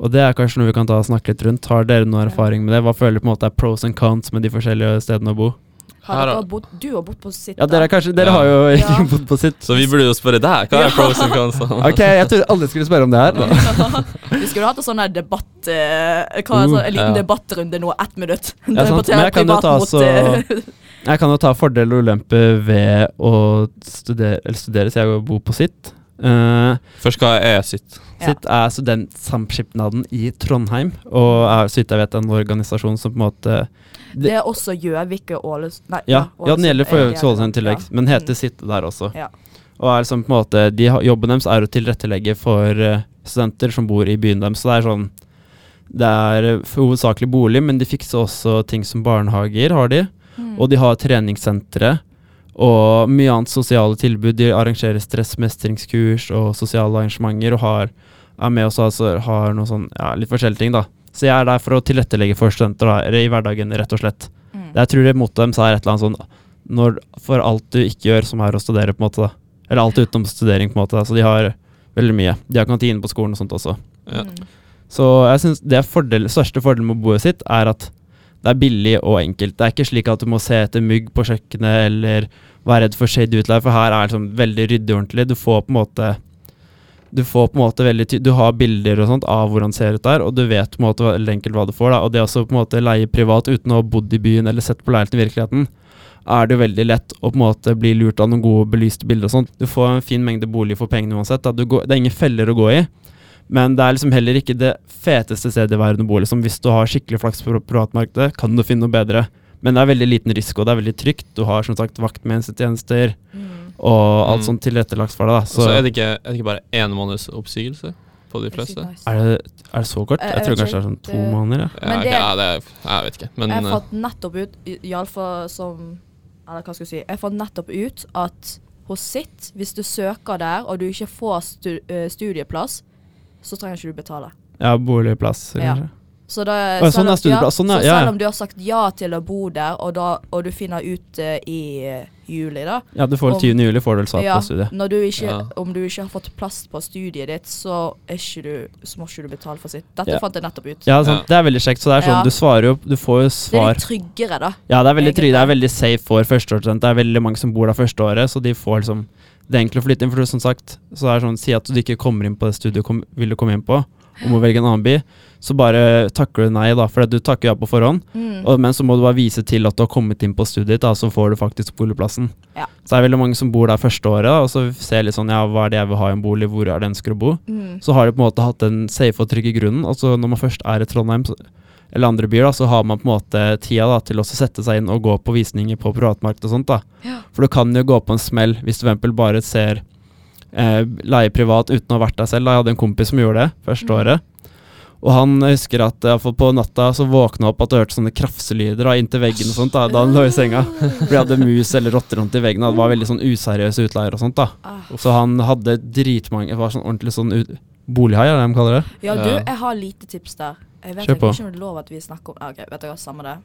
Og det er kanskje noe vi kan ta og snakke litt rundt. Har dere noe erfaring med det? Hva føler dere på en måte er pros and cons med de forskjellige stedene å bo? Har dere bodd, du har bodd på sitt Ja, dere, er kanskje, dere Ja. har jo ikke Ja. bodd på sitt. Så vi burde jo spørre deg. Hva Ja. er pros and cons? Ok, jeg trodde aldri skulle spørre om det her. Vi skulle hatt en sånn debatt eh, hva, Uh, så, En liten ja. debattrunde nå, ett minutt. Ja, sant. Men jeg kan jo ta mot, så- eh, Jeg kan jo ta fordeler og ulemper ved å studere, eller studere, så jeg bor på sitt. Eh, Først, hva er sitt? Ja. Sitt er Studentsamskipnaden i Trondheim, og er så vidt jeg vet en organisasjon som på en måte Det er også Gjøvik og Ålesund Nei, Ja, ja den gjelder for Gjøvik og Ålesund i tillegg, ja. men heter Mm. Sitt der også. Ja. Og er liksom på en måte de, Jobben deres er å tilrettelegge for eh, studenter som bor i byen deres. Så det er sånn Det er eh, hovedsakelig bolig, men de fikser også ting som barnehager, har de. Mm. Og de har treningssentre og mye annet sosiale tilbud. De arrangerer stressmestringskurs og sosiale arrangementer og har, er med oss altså, har noe sånn, ja, litt forskjellige ting. da. Så jeg er der for å tilrettelegge for studenter da, i hverdagen, rett og slett. Mm. Jeg tror det mottoet deres er et eller annet sånn når, For alt du ikke gjør, som er å studere, på en måte. da. Eller alt utenom studering, på en måte. da. Så de har veldig mye. De har kantine på skolen og sånt også. Ja. Mm. Så jeg synes det er fordel, største fordelen med boet sitt er at det er billig og enkelt. Det er ikke slik at du må se etter mygg på kjøkkenet eller være redd for shady utleie, for her er det sånn veldig ryddig og ordentlig. Du får på en måte Du får på en måte veldig Du har bilder og sånt av hvordan det ser ut der, og du vet på en måte veldig enkelt hva du får. da Og det å på en måte leie privat uten å ha bodd i byen eller sett på leiligheten i virkeligheten, er det jo veldig lett å på en måte bli lurt av noen gode belyste bilder og sånt. Du får en fin mengde bolig for pengene uansett. Da. Går, det er ingen feller å gå i. Men det er liksom heller ikke det feteste stedet i verden å bo. Liksom. Hvis du har skikkelig flaks på privatmarkedet, kan du finne noe bedre. Men det er veldig liten risiko, det er veldig trygt. Du har som sagt vaktmestertjenester. Mm. og alt Mm. sånt tilrettelagt for deg. da. Så, Så er, det ikke, er det ikke bare én måneds oppsigelse på de fleste? er det, er det så kort? Jeg- Jeg tror kanskje det er sånn to måneder. Ja. Ja, det- ja, det, jeg vet ikke. Men Jeg eh, fant nettopp ut, i- iallfall som Eller hva skal jeg si Jeg fant nettopp ut at hos sitt, hvis du søker der og du ikke får eh, studieplass, så trenger ikke du betale. ja, boligplass, Ja. Så, da, Å, sånn er studieplass, sånn, ja, så selv om du har sagt ja til å bo der, og, da, og du finner ut uh, i eh, juli, da Ja, du får Om- 10. juli, får du vel svar ja, på studiet. når du ikke, Ja. Om du ikke har fått plass på studiet ditt, så, er ikke du, så må ikke du betale for sitt. Dette Ja. fant jeg nettopp ut. Ja. Det er veldig kjekt. Så det er sånn, Ja. du svarer jo Du får jo svar Det er litt tryggere, da. Ja, det er veldig trygg. Det er veldig safe for førsteårsstudenter. Det er veldig mange som bor der første året, så de får liksom Det er enkelt å flytte inn, for som sagt, så er det sånn Si at du ikke kommer inn på det studiet du vil du komme inn på, og må velge en annen by, så bare takker du nei, da, for du takker ja på forhånd. Mm. Og, men så må du bare vise til at du har kommet inn på studiet ditt, da, så får du faktisk boligplassen. Ja. Så det er veldig mange som bor der første året, da, og så ser litt sånn ja, hva er det jeg vil ha i en bolig, hvor er det jeg ønsker å bo? Mm. Så har de på en måte hatt den safe og trygge grunnen. Og så når man først er i Trondheim så, eller andre byer, da, så har man på en måte tida da, til å sette seg inn og gå på visninger på privatmarked og sånt. da. Ja. For du kan jo gå på en smell hvis du f.eks. bare ser eh, leie privat uten å ha vært der selv. Da. Jeg hadde en kompis som gjorde det første Mm. året. Og han husker at iallfall på natta så våkna opp at du hørte sånne krafselyder da, inntil veggen og sånt da, da han lå i senga. For de hadde mus eller rotter rundt i veggen. og Det var veldig sånn useriøse utleiere og sånt. da. Ah. Så han hadde dritmange Det var sånn ordentlig sånn bolighai, er det de kaller det? Ja, du, jeg har lite tips der. Jeg vet Kjør på. ikke om det er lov at vi snakker om ah, Ok, vet du hva, samme det.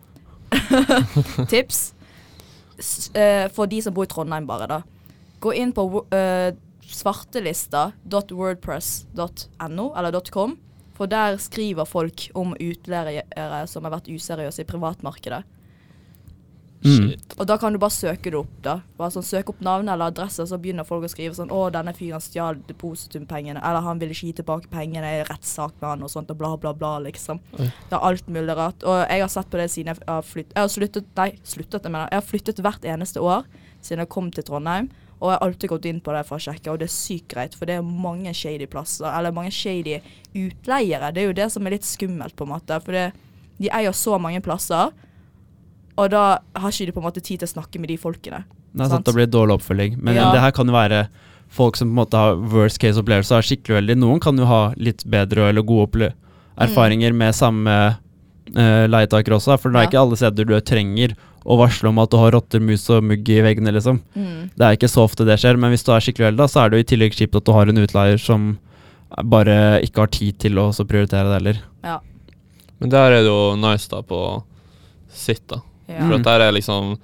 tips S uh, for de som bor i Trondheim, bare, da. Gå inn på wo- eh, svartelista.wordpress.no, eller .com, for der skriver folk om utleiere som har vært useriøse i privatmarkedet. Mm. Og da kan du bare søke det opp, da. Bare sånn Søk opp navn eller adresse, så begynner folk å skrive sånn 'Å, denne fyren stjal depositumpengene', eller 'Han ville ikke gi tilbake pengene, det er rettssak med han', og sånt, og bla, bla, bla, liksom. Oi. Det er alt mulig rart. Og jeg har sett på det siden jeg har flyttet Jeg har sluttet Nei, sluttet, jeg mener. Jeg har flyttet hvert eneste år siden jeg kom til Trondheim. Og jeg har alltid gått inn på det for å sjekke, og det er sykt greit, for det er mange shady plasser, eller mange shady utleiere. Det er jo det som er litt skummelt, på en måte. For det, de eier så mange plasser, og da har ikke de på en måte tid til å snakke med de folkene. Det er Sant. sant, da blir det dårlig oppfølging. Men Ja. det her kan jo være folk som på en måte har worst case opplevelse, er skikkelig uheldige. Noen kan jo ha litt bedre eller gode erfaringer erfaringer med samme uh, leietaker også, for det er Ja. ikke alle steder du trenger å varsle om at du har rotter, mus og mugg i veggene, liksom. Mm. Det er ikke så ofte det skjer, men hvis du er skikkelig uheldig, så er det jo i tillegg kjipt at du har en utleier som bare ikke har tid til å også prioritere det heller. Ja. Men der er det jo nice da på sitt, da. Ja. For Mm. at der er liksom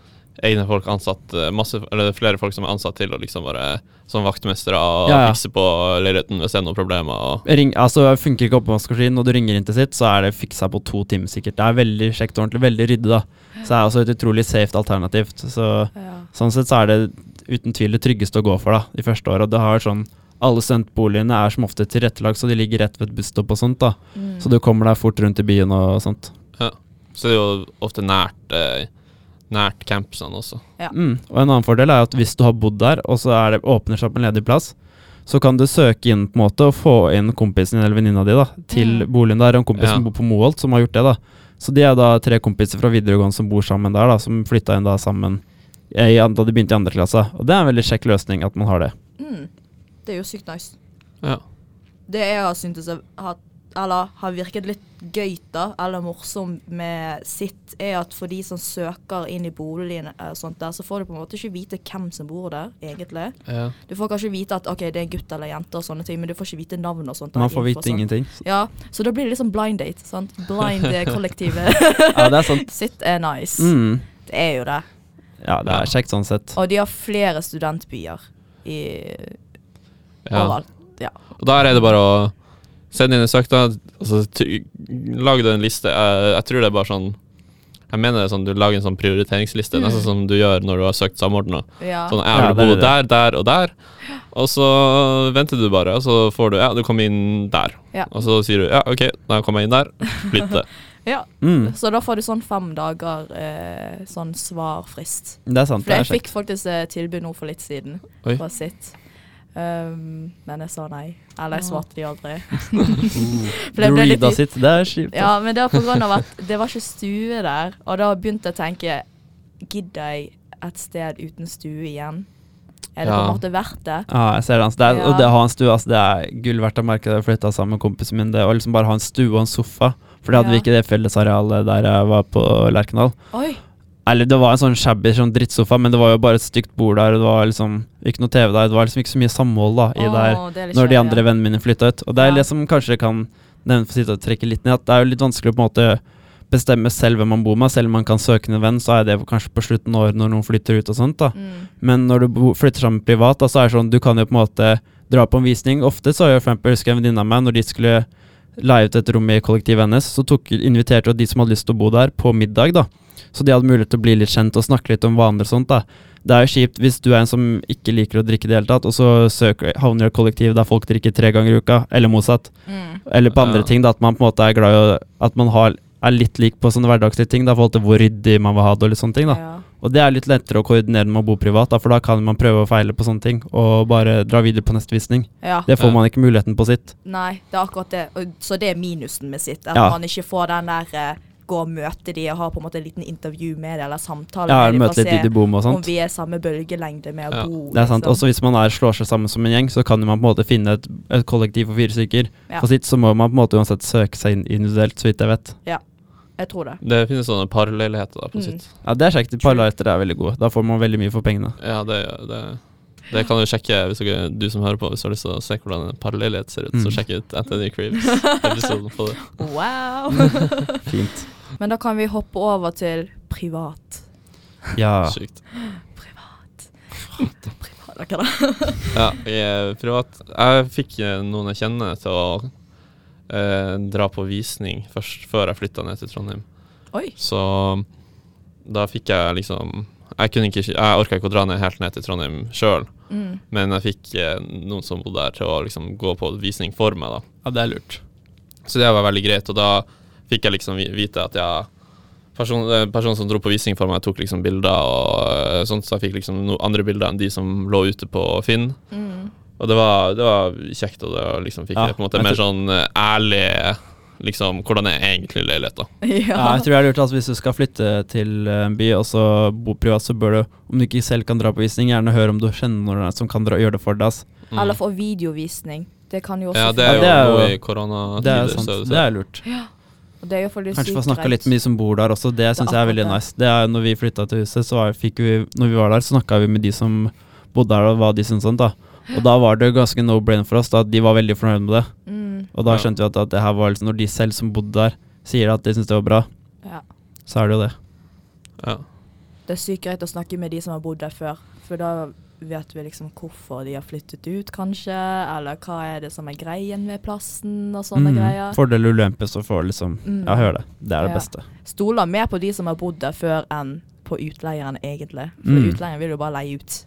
egne folk ansatt eh, masse, Eller er flere folk som er ansatt til å liksom være Som vaktmestere og Ja, ja. fikse på leiligheten hvis det er noen problemer. Og, Ring, altså Funker ikke oppvaskmaskinen, og du ringer inn til sitt, så er det fiksa på to timer sikkert. Det er veldig kjekt og ordentlig, veldig ryddig, da. Så det er også et utrolig safe alternativ. Så Ja. Sånn sett så er det uten tvil det tryggeste å gå for da, de første åra. Det har sånn alle studentboligene er som ofte tilrettelagt, så de ligger rett ved et busstopp og sånt. da. Mm. Så du kommer deg fort rundt i byen og sånt. Så det er jo ofte nært eh, Nært campusene også. Ja. Mm. Og en annen fordel er at hvis du har bodd der, og så er det, åpner seg opp en ledig plass, så kan du søke inn på en måte og få inn kompisen din eller venninna di da, til Mm. boligen der. En kompis Ja. som bor på Moholt, som har gjort det. da. Så de er da tre kompiser fra videregående som bor sammen der, da, som flytta inn da sammen i, da de begynte i andre klasse. Og det er en veldig kjekk løsning at man har det. Mm. Det er jo sykt nice. Ja. Det jeg har syntes jeg har, eller har virket litt gøy da, eller morsom med sitt, er at for de som søker inn i boligen, og sånt der, så får du på en måte ikke vite hvem som bor der, egentlig. Ja. Du får kanskje vite at ok, det er gutt eller jente og sånne ting, men du får ikke vite navn og sånt. Man får vite ingenting. Ja, så da blir det liksom blind date, sant? Blind eh, kollektivet. Ja, det er sant. Sitt er nice. Mm. Det er jo det. Ja, det er kjekt sånn sett. Og de har flere studentbyer i ja. overalt. Ja. Og der er det bare å sende inn en søknad, altså, så lag deg en liste. Jeg, jeg tror det er bare sånn Jeg mener det er sånn du lager en sånn prioriteringsliste, Mm. nesten som du gjør når du har søkt samordna. ja. Sånn, jeg vil bo det. der, der og der. Og så venter du bare, og så får du Ja, du kommer inn der. Ja. Og så sier du ja, OK, da kommer jeg inn der. Flytte. ja. Mm. Så da får du sånn fem dager eh, sånn svarfrist. Det er sant. For Det er jeg fikk faktisk eh, tilbud nå for litt siden Oi. fra sitt. Um, men jeg sa nei. Eller jeg svarte de aldri. Det reada sitt. Det er kjipt. Ja, men det var på grunn av at det var ikke stue der. Og da begynte jeg å tenke Gidder jeg et sted uten stue igjen? Er det på Ja. en måte verdt det? Ja, jeg ser det. Altså. Det er, Ja. Og det å ha en stue, altså, det er gull verdt å merke. Jeg flytta sammen med kompisen min. Det å liksom bare ha en stue og en sofa. For det hadde vi ikke det fellesarealet der jeg var på Lerkendal. Oi. Eller det var en sånn shabby sånn drittsofa, men det var jo bare et stygt bord der, og det var liksom ikke noe TV der. Det var liksom ikke så mye samhold da i der det når de andre vennene mine flytta ut. Og det er Ja. det som kanskje kan nevne for å trekke litt ned, at det er jo litt vanskelig å på en måte bestemme selv hvem man bor med. Selv om man kan søke en venn, så er det kanskje på slutten av året når noen flytter ut og sånt. da. Mm. Men når du flytter sammen privat, da, så er det sånn, du kan jo på en måte dra på en visning. Ofte så har jo for eksempel, husker en venninne av meg, når de skulle leie ut et rom i kollektivet hennes, så tok, inviterte de som hadde lyst til å bo der, på middag, da. Så de hadde mulighet til å bli litt kjent og snakke litt om vaner og sånt, da. Det er jo kjipt hvis du er en som ikke liker å drikke i det hele tatt, og så søker, havner i et kollektiv der folk drikker tre ganger i uka, eller motsatt. Mm. Eller på andre Ja. ting, da, at man på en måte er glad i å At man har, er litt lik på sånne hverdagslige ting, da, i forhold til hvor ryddig man vil ha det, og litt sånne ting, da. Ja. Og det er litt lettere å koordinere med å bo privat, da, for da kan man prøve å feile på sånne ting, og bare dra videre på neste visning. ja. Det får Ja. man ikke muligheten på sitt. Nei, det er akkurat det. Så det er minusen med sitt. At Ja. man ikke får den der eh, gå og møte de og ha på en måte en liten intervju med de, eller samtale Ja, med de, for de å de se om vi er samme bølgelengde med å Ja. bo. Det er sant. liksom. Også hvis man er, slår seg sammen som en gjeng, så kan man på en måte finne et, et kollektiv for fire stykker. Ja. For sitt så må man på en måte uansett søke seg inn individuelt, så vidt jeg vet. Ja. Jeg tror det. Det finnes sånne parleiligheter da på Mm. sitt. Ja, det er kjekt. Parleiligheter er veldig gode. Da får man veldig mye for pengene. Ja, det, det, det kan du sjekke hvis dere, du som hører på, hvis du har lyst til å se hvordan en parleilighet ser ut. Så Mm. sjekk ut Anthony Creeves-episoden på det. Wow! Fint. Men da kan vi hoppe over til privat. Ja. Sykt. Privat, hva da? Ja, jeg er privat. Jeg fikk eh, noen jeg kjenner til å eh, dra på visning først, før jeg flytta ned til Trondheim. Oi. Så da fikk jeg liksom Jeg kunne ikke Jeg orka ikke å dra ned helt ned til Trondheim sjøl, Mm. men jeg fikk eh, noen som bodde der, til å liksom gå på visning for meg, da. ja, det er lurt. Så det var veldig greit, og da fikk jeg liksom vite at jeg Person, eh, personen som dro på visning for meg, tok liksom bilder og eh, sånt, så jeg fikk liksom no andre bilder enn de som lå ute på Finn. Mm. Og det var, det var kjekt, og det liksom fikk Ja, jeg på en måte mer tror- sånn eh, ærlig Liksom, hvordan er egentlig leilighet, da? Ja. Ja, jeg tror det er lurt at hvis du skal flytte til en by og så bo privat, så bør du, om du ikke selv kan dra på visning, gjerne høre om du kjenner noen som kan dra, gjøre det for deg. Mm. Eller for videovisning. Det kan jo også Ja, det er Ja, jo det er noe jo- i koronatider. Det er så sant. det- Det er lurt. Og det er jo for Kanskje få snakka litt med de som bor der også. Det syns jeg er veldig nice. Det er Når vi flytta til huset, så fikk vi, når vi var der, så snakka vi med de som bodde der, og hva de syntes om det. Og da var det ganske no brain for oss. da De var veldig fornøyd med det. Mm. Og da Ja. skjønte vi at, at det her var liksom, når de selv som bodde der, sier at de syns det var bra, Ja. så er det jo det. Ja. Det er sykt greit å snakke med de som har bodd der før, for da vet vi liksom hvorfor de har flyttet ut, kanskje, eller hva er det som er greien med plassen, og sånne Mm. greier. Fordel og ulemper, så får liksom Mm. Ja, hør det. Det er det Ja. beste. Stoler mer på de som har bodd der før enn på utleieren, egentlig. For Mm. utleieren vil jo bare leie ut.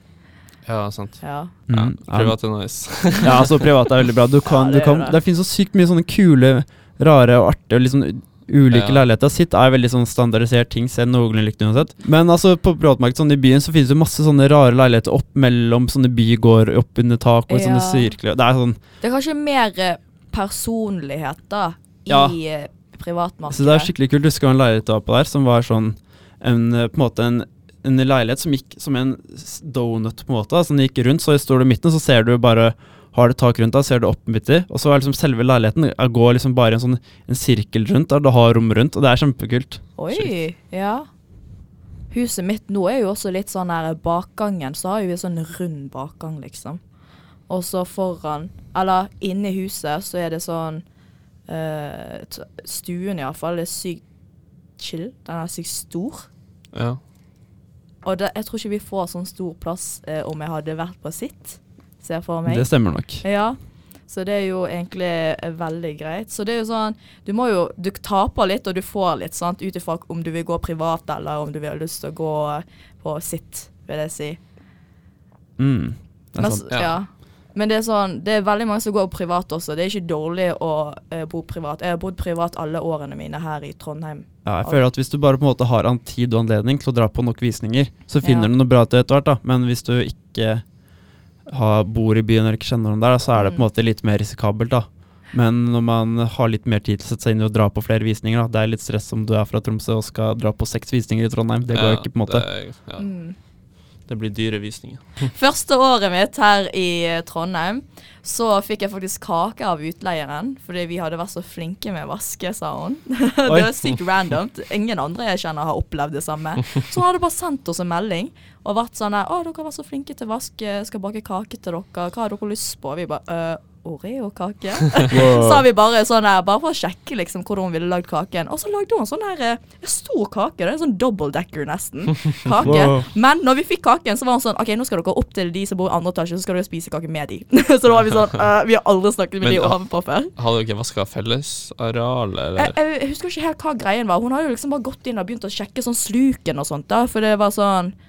ja, sant. Ja. Ja, Mm. Privat er nice. Ja, altså privat er veldig bra. Du kan, Ja, det du kan, det. det finnes så sykt mye sånne kule, rare og artige og liksom ulike Ja. leiligheter. Sitt er veldig sånn standardisert ting, ser noenlunde likt uansett. Men altså på privatmarkedet sånn i byen så finnes det masse sånne rare leiligheter opp mellom sånne bygård, opp under tak og ja. sånne sirkler. Det er sånn Det er kanskje mer eh, personlighet, da, i Ja. eh, privatmarkedet. Så det er skikkelig kult. Husker du en leilighet var på der som var sånn en, eh, på en måte en, en leilighet som gikk som en donut, på en måte. Altså den gikk rundt, så står du i midten, så ser du bare har du tak rundt deg, ser du opp midt i, og så er liksom selve leiligheten jeg går liksom bare i en sånn en sirkel rundt, der du har rom rundt, og det er kjempekult. Oi, ja. Huset mitt nå er jo også litt sånn her bakgangen, så har vi sånn rund bakgang, liksom. Og så foran, eller inne i huset, så er det sånn uh, Stuen iallfall er sykt chill. Den er sykt stor. Ja. Og det, jeg tror ikke vi får sånn stor plass eh, om jeg hadde vært på sitt, ser for meg. Det stemmer nok. Ja, så det er jo egentlig eh, veldig greit. Så det er jo sånn, du må jo, du taper litt og du får litt, sant, ut ifra om du vil gå privat eller om du vil ha lyst til å gå på sitt, vil jeg si. Mm, det er sant. Men, ja. Men det er sånn, det er veldig mange som går privat også. Det er ikke dårlig å eh, bo privat. Jeg har bodd privat alle årene mine her i Trondheim. Ja, jeg føler at hvis du bare på en måte har en tid og anledning til å dra på nok visninger, så finner Ja. du noe bra til etter hvert, da. Men hvis du ikke har, bor i byen eller ikke kjenner noen der, da, så er det på en Mm. måte litt mer risikabelt, da. Men når man har litt mer tid til å sette seg inn i å dra på flere visninger, da. Det er litt stress om du er fra Tromsø og skal dra på seks visninger i Trondheim. Det går ja, ikke, på en måte. Det, er- ja. Mm. Det blir dyre visninger. Første året mitt her i eh, Trondheim, så fikk jeg faktisk kake av utleieren. Fordi vi hadde vært så flinke med å vaske, sa hun. det var er sykt random. Ingen andre jeg kjenner har opplevd det samme. Så hun hadde bare sendt oss en melding og vært sånn der 'Å, dere vært så flinke til å vaske. Skal bake kake til dere. Hva har dere lyst på?' Vi bare «Øh, Oreo-kake? sa vi bare sånn der, bare for å sjekke liksom hvordan hun ville lagd kaken. Og så lagde hun en sånn her eh, en stor kake. Det er en sånn double decker nesten. Kake. Wow. Men når vi fikk kaken, så var hun sånn OK, nå skal dere opp til de som bor i andre etasje, så skal dere spise kake med de. så da var vi sånn «Øh, Vi har aldri snakket med Men, de ovenpå før. Hadde dere vaska fellesarealet, eller? Jeg, jeg husker ikke helt hva greien var. Hun har jo liksom bare gått inn og begynt å sjekke sånn sluken og sånt. da For det var sånn eh,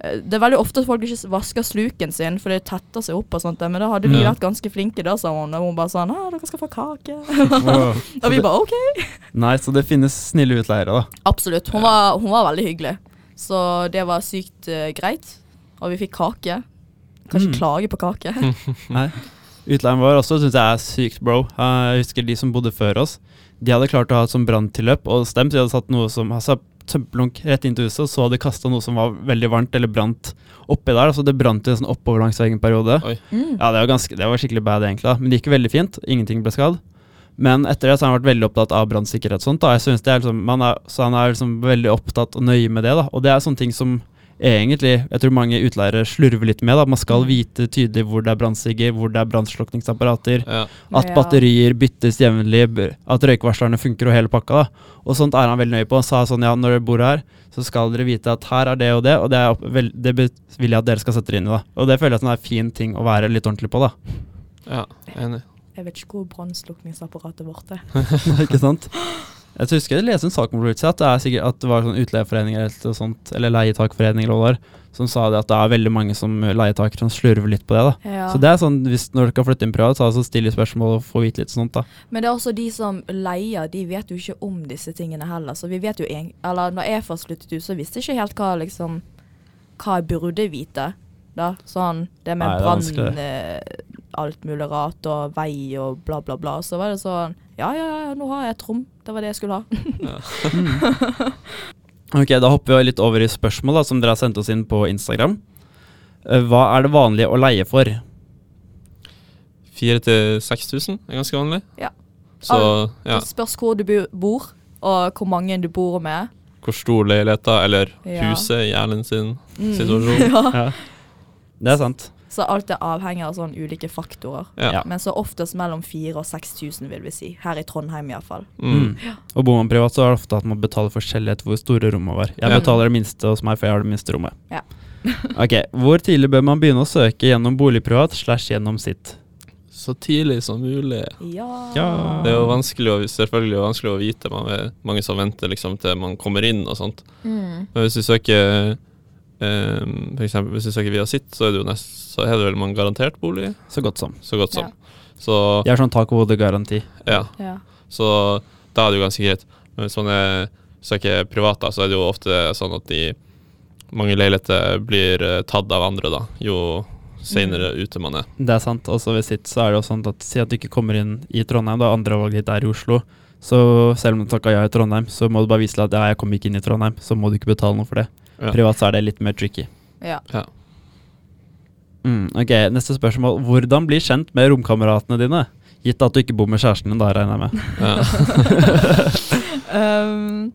Det er veldig ofte at folk ikke vasker sluken sin, for det tetter seg opp og sånt. Men da hadde vi Ja. vært ganske flinke da, sa hun. Og hun bare sånn 'Å, dere skal få kake'. Wow. og vi bare OK. Nei, så det finnes snille utleiere, da. Absolutt. Hun var, hun var veldig hyggelig. Så det var sykt uh, greit. Og vi fikk kake. Kan ikke Mm. klage på kake. Nei. Utleieren vår også syns jeg er sykt bro. Eh, Jeg husker de som bodde før oss. De hadde klart å ha et sånt branntilløp, og stemt. De hadde satt noe som altså, tømplunk rett inn til huset, og så hadde de kasta noe som var veldig varmt, eller brant oppi der. Altså det brant jo sånn oppover langs veggen en periode. Mm. Ja, det var, ganske, det var skikkelig bad, egentlig. da Men det gikk veldig fint. Ingenting ble skadd. Men etter det så har han vært veldig opptatt av brannsikkerhet sånt. da Jeg synes det er liksom, man er, Så han er liksom veldig opptatt og nøye med det. da Og det er sånne ting som egentlig Jeg tror mange utleiere slurver litt med. da Man skal vite tydelig hvor det er brannsigger, hvor det er brannslukningsapparater. Ja. At batterier byttes jevnlig, at røykvarslerne funker og hele pakka. da Og sånt er han veldig nøye på. Han sa sånn ja, når dere bor her, så skal dere vite at her er det og det, og det, er opp, vel, det vil jeg at dere skal sette dere inn i. da Og det føler jeg at det er en fin ting å være litt ordentlig på. da ja, enig. Jeg vet ikke hvor brannslukningsapparatet vårt er. Ikke sant? Jeg husker jeg leste en sak om Roots, at det er sikkert at det var sånn utleieforeninger eller sånt, eller leietakforeninger eller som sa det at det er veldig mange som eh, leietakere som slurver litt på det. da Ja. Så det er sånn, hvis når dere kan flytte inn privat, så altså still spørsmål og få vite litt sånt. da Men det er også de som leier, de vet jo ikke om disse tingene heller. Så vi vet jo en, Eller når jeg først flyttet ut, så visste jeg ikke helt hva liksom Hva jeg burde vite. Da. Sånn det med brann, eh, alt mulig rart, og vei og bla, bla, bla. Så var det sånn Ja, ja, ja, nå har jeg et rom. Det var det jeg skulle ha. Ok, Da hopper vi litt over i spørsmål da som dere har sendt oss inn på Instagram. Eh, Hva er det vanlige å leie for? 4000-6000 er ganske vanlig. Ja. Så ja, Det spørs hvor du bor, og hvor mange du bor med. hvor stor leiligheten, eller Ja. huset i Erlend sin Mm. situasjon. ja. Ja. Det er sant. Så alt er avhengig av sånne ulike faktorer. Ja. Men så oftest mellom 4000 og 6000, vil vi si. Her i Trondheim iallfall. Mm. Ja. Og bor man privat, så er det ofte at man betaler forskjellig etter hvor store rommet var. Jeg Ja. betaler det minste hos meg, for jeg har det minste rommet. Ja. ok, Hvor tidlig bør man begynne å søke gjennom boligprivat slash gjennom sitt? Så tidlig som mulig. Ja. Ja. Det er jo vanskelig å, selvfølgelig vanskelig å vite. Man er mange som venter liksom til man kommer inn og sånt. Mm. Men hvis du søker eh, for eksempel, hvis du søker via sitt, så er det jo nest, så er det vel man garantert bolig. Så godt som. Så godt som. Ja. Så Jeg har sånn tak over hodet-garanti. ja. Ja. Så da er det jo ganske greit. Men hvis man er, søker privat, da, så er det jo ofte sånn at de mange leiligheter blir eh, tatt av andre, da, jo senere ute man er. Det er sant. Også ved sitt så er det jo sånn at si at du ikke kommer inn i Trondheim, da andre valget ditt er i Oslo. Så selv om du takka ja i Trondheim, så må du bare vise til at ja, jeg kommer ikke inn i Trondheim, så må du ikke betale noe for det. Ja. Privat så er det litt mer tricky. ja. Ja. Mm, ok, Neste spørsmål. Hvordan bli kjent med romkameratene dine? Gitt at du ikke bor med kjæresten din, da regner jeg med. Ja. Um,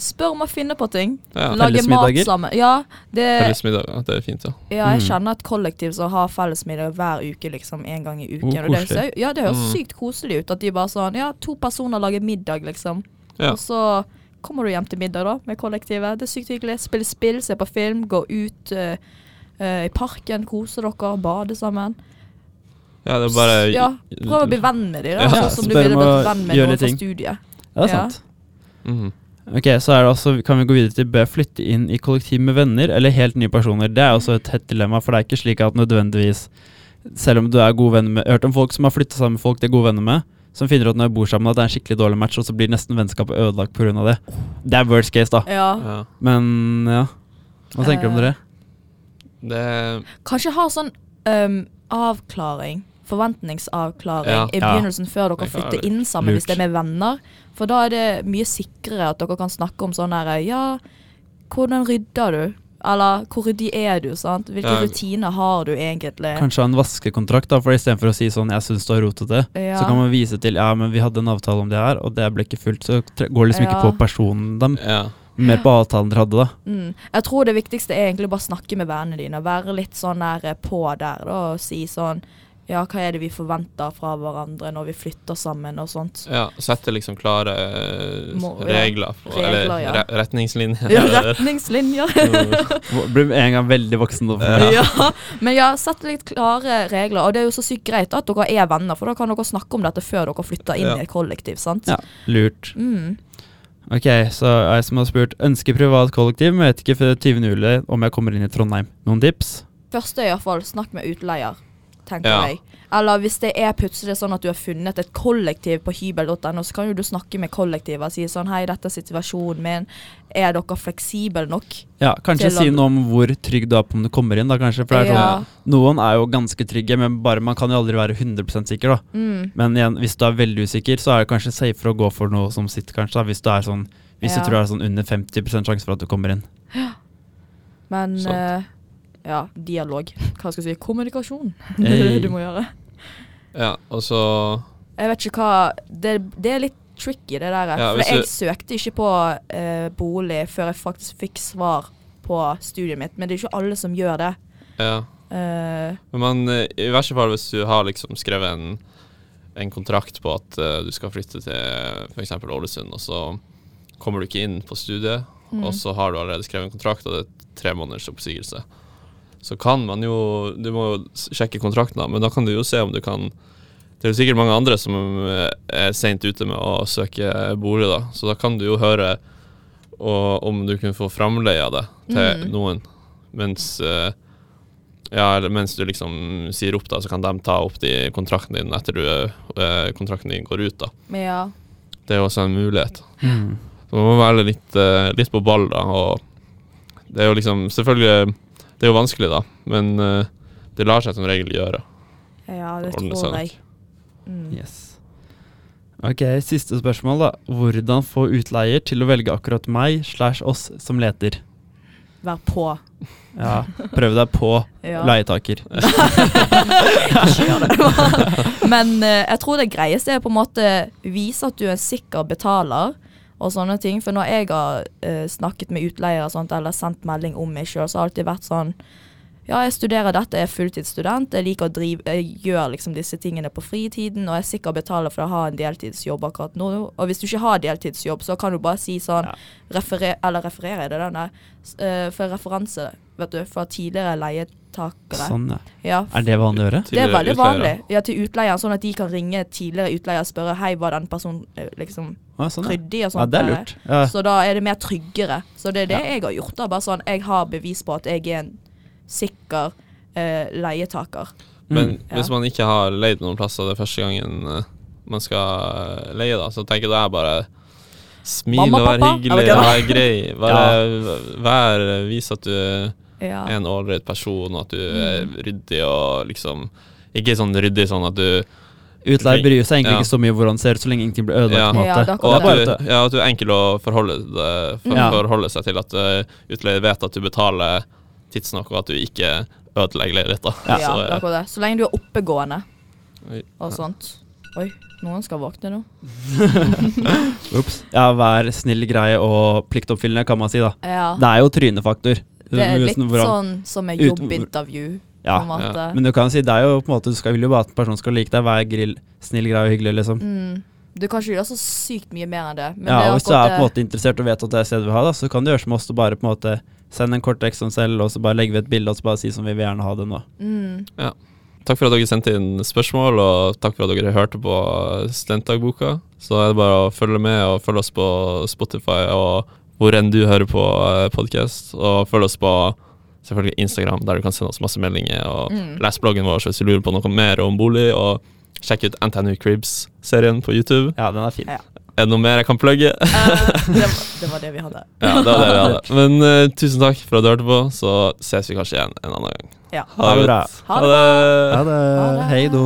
spør om å finne på ting. Ja. Lage mat sammen. Ja, det, fellesmiddager, det er fint, ja. ja, jeg Mm. kjenner et kollektiv som har fellesmiddag hver uke, liksom en gang i uken. Oh, og det, ja, det høres Mm. sykt koselig ut. At de bare sånn Ja, to personer lager middag, liksom. Ja. Og så kommer du hjem til middag da, med kollektivet. Det er sykt hyggelig. Spille spill, se på film, gå ut uh, uh, i parken, kose dere, bade sammen. ja, det er bare ja, prøv å bli venn med dem, da. Ja, sånn som du ville blitt venn med noen fra studiet. Ja, det er Ja. sant. -hmm. Ok, så er det altså, kan vi gå videre til bør flytte inn i kollektiv med venner eller helt nye personer. Det er også et hett dilemma, for det er ikke slik at nødvendigvis Selv om du er god venn med hørt om folk som har flytta sammen med folk de er gode venner med, som finner ut når de bor sammen at det er en skikkelig dårlig match, og så blir nesten vennskapet ødelagt pga. det. Det er worst case, da. Ja. Ja. Men ja. Hva tenker du om Eh, dere? Det Kanskje ha sånn um, avklaring, forventningsavklaring, Ja. i Ja. begynnelsen før dere Det kan flytter være inn sammen, hvis lurt. det er med venner. For da er det mye sikrere at dere kan snakke om sånn her Ja, hvordan rydder du? Eller hvor ryddig er du? sant? Hvilke Ja. rutiner har du egentlig? Kanskje ha en vaskekontrakt, da, for istedenfor å si sånn 'jeg syns du har rotete', Ja. så kan man vise til 'ja, men vi hadde en avtale om det her, og det ble ikke fulgt', så går det liksom Ja. ikke på personen dem, Ja. mer på avtalen dere hadde, da. Mm. Jeg tror det viktigste er egentlig bare å snakke med vennene dine. Være litt sånn der eh, på der da, og si sånn Ja, hva er det vi forventer fra hverandre når vi flytter sammen og sånt. ja. Sette liksom klare eh, Må- regler, for, Regler, eller ja. re retningslinjer. Ja, retningslinjer. Blir med en gang veldig voksen da. for meg. ja. Men ja, sette litt klare regler. Og det er jo så sykt greit at dere er venner, for da kan dere snakke om dette før dere flytter inn Ja. i et kollektiv, sant? Ja. Lurt. Mm. Ok, så jeg som har spurt ønsker privat kollektiv, men vet ikke før 20. juli om jeg kommer inn i Trondheim. Noen tips? Første iallfall snakk med utleier, tenker Ja. jeg. Eller hvis det er plutselig sånn at du har funnet et kollektiv på hybel.no, så kan jo du snakke med kollektivet og si sånn Hei, dette er situasjonen min. Er dere fleksible nok? Ja, Kanskje si noe om hvor trygg du er på om du kommer inn. da kanskje For det er sånn, Ja. Noen er jo ganske trygge, men bare man kan jo aldri være 100 sikker. da Mm. Men igjen, hvis du er veldig usikker, så er det kanskje safer å gå for noe som sitt, kanskje. da Hvis du er sånn Hvis Ja. du tror det er sånn under 50 sjanse for at du kommer inn. Men sånn. eh, ja, dialog. Hva skal jeg si? Kommunikasjon. Det er det du må gjøre. Ja, og så Jeg vet ikke hva Det, det er litt tricky, det der. Ja, for jeg du- søkte ikke på eh, bolig før jeg faktisk fikk svar på studiet mitt, men det er ikke alle som gjør det. Ja. Uh, Men eh, i verste fall hvis du har liksom skrevet en, en kontrakt på at uh, du skal flytte til f.eks. Ålesund, og så kommer du ikke inn på studiet, mm. og så har du allerede skrevet en kontrakt, og det er tre måneders oppsigelse. Så kan man jo Du må jo sjekke kontrakten, da, men da kan du jo se om du kan Det er jo sikkert mange andre som eh, er seint ute med å søke bolig, da, så da kan du jo høre og, om du kunne få framleie av det til Mm. noen, mens eh, ja, eller mens du liksom sier opp, da, så kan de ta opp de kontrakten din etter du, eh, kontrakten din går ut. da. ja. Det er jo også en mulighet. Mm. Så man må være litt, litt på ball, da. Og det er jo liksom Selvfølgelig, det er jo vanskelig, da, men uh, det lar seg som regel gjøre. ja, det tror jeg. Mm. Yes. Ok, Siste spørsmål, da. Hvordan få utleier til å velge akkurat meg slash oss som leter? Vær på. Ja, Prøv deg på Ja. leietaker. Men uh, jeg tror det greieste er på en måte vise at du er en sikker betaler og sånne ting. For når jeg har uh, snakket med utleiere sånt, eller sendt melding om meg sjøl, så har det alltid vært sånn Ja, jeg studerer dette, jeg er fulltidsstudent, jeg liker å drive Jeg gjør liksom disse tingene på fritiden, og jeg er sikker betaler for å ha en deltidsjobb akkurat nå. Og hvis du ikke har deltidsjobb, så kan du bare si sånn Ja. referer, Eller referere, jeg det den der? Eh, for referanse, vet du, for tidligere leietakere. Sånn, ja. Ja, Er det vanlig å gjøre? det er veldig vanlig. Ja, til utleieren, sånn at de kan ringe tidligere utleier og spørre Hei, var den personen eh, liksom ja, sånn, ja. ryddig og ja, det er lurt. Ja. Så da er det mer tryggere. Så det er det Ja. jeg har gjort. da Bare sånn, Jeg har bevis på at jeg er en sikker eh, leietaker. Men Mm. Ja. hvis man ikke har leid noen plasser det første gangen eh, man skal eh, leie, da, så tenker jeg det er bare Smil Mamma, og vær pappa, hyggelig, og vær grei. Bare vær, vis at du Ja. en ålreit person, og at du er Mm. ryddig og liksom Ikke sånn ryddig sånn at du Utleier bryr seg egentlig Ja. ikke så mye hvordan ser ut, så lenge ingenting blir ødelagt. Ja. på en Ja, Og at du, ja, at du er enkel å forholde, det- for, Ja. forholde seg til. At uh, utleier vet at du betaler tidsnok, og at du ikke ødelegger leiligheten. Ja, Så, det er eh, det. Så lenge du er oppegående og sånt. Oi, noen skal våkne nå. Ops. Ja, vær snill, grei og pliktoppfyllende, kan man si, da. Ja. Det er jo trynefaktor. Det er litt sånn som et jobbintervju. Ja, på en måte. men du kan si det er jo på en måte Du skal vil jo bare at en person skal like deg. Vær grill, snill, grei og hyggelig, liksom. Mm. Du kan ikke gjøre så sykt mye mer enn det. Men Ja, det og Hvis du er på en måte interessert og vet at det er stedet du vil ha, da, så kan du gjøre som oss og bare på en måte sende en kort tekst om selv, og så bare legger vi et bilde og så bare si som vi vil gjerne ha det nå. Mm. Ja. Takk for at dere sendte inn spørsmål, og takk for at dere hørte på Studentdagboka. Så er det bare å følge med og følge oss på Spotify og hvor enn du hører på podkast. Og følg oss på selvfølgelig Instagram, der du kan sende oss masse meldinger. Og Mm. les bloggen vår hvis du lurer på noe mer om bolig. Og sjekk ut NTNU Cribs-serien på YouTube. Ja, den er fin. Ja. Er det noe mer jeg kan plugge? Uh, det, var, det var det vi hadde. Ja, det var det vi hadde. Men uh, tusen takk for at du hørte på, så ses vi kanskje igjen en annen gang. Ja. Ha det bra. Ha det. Ha det. Ha det. Hei då.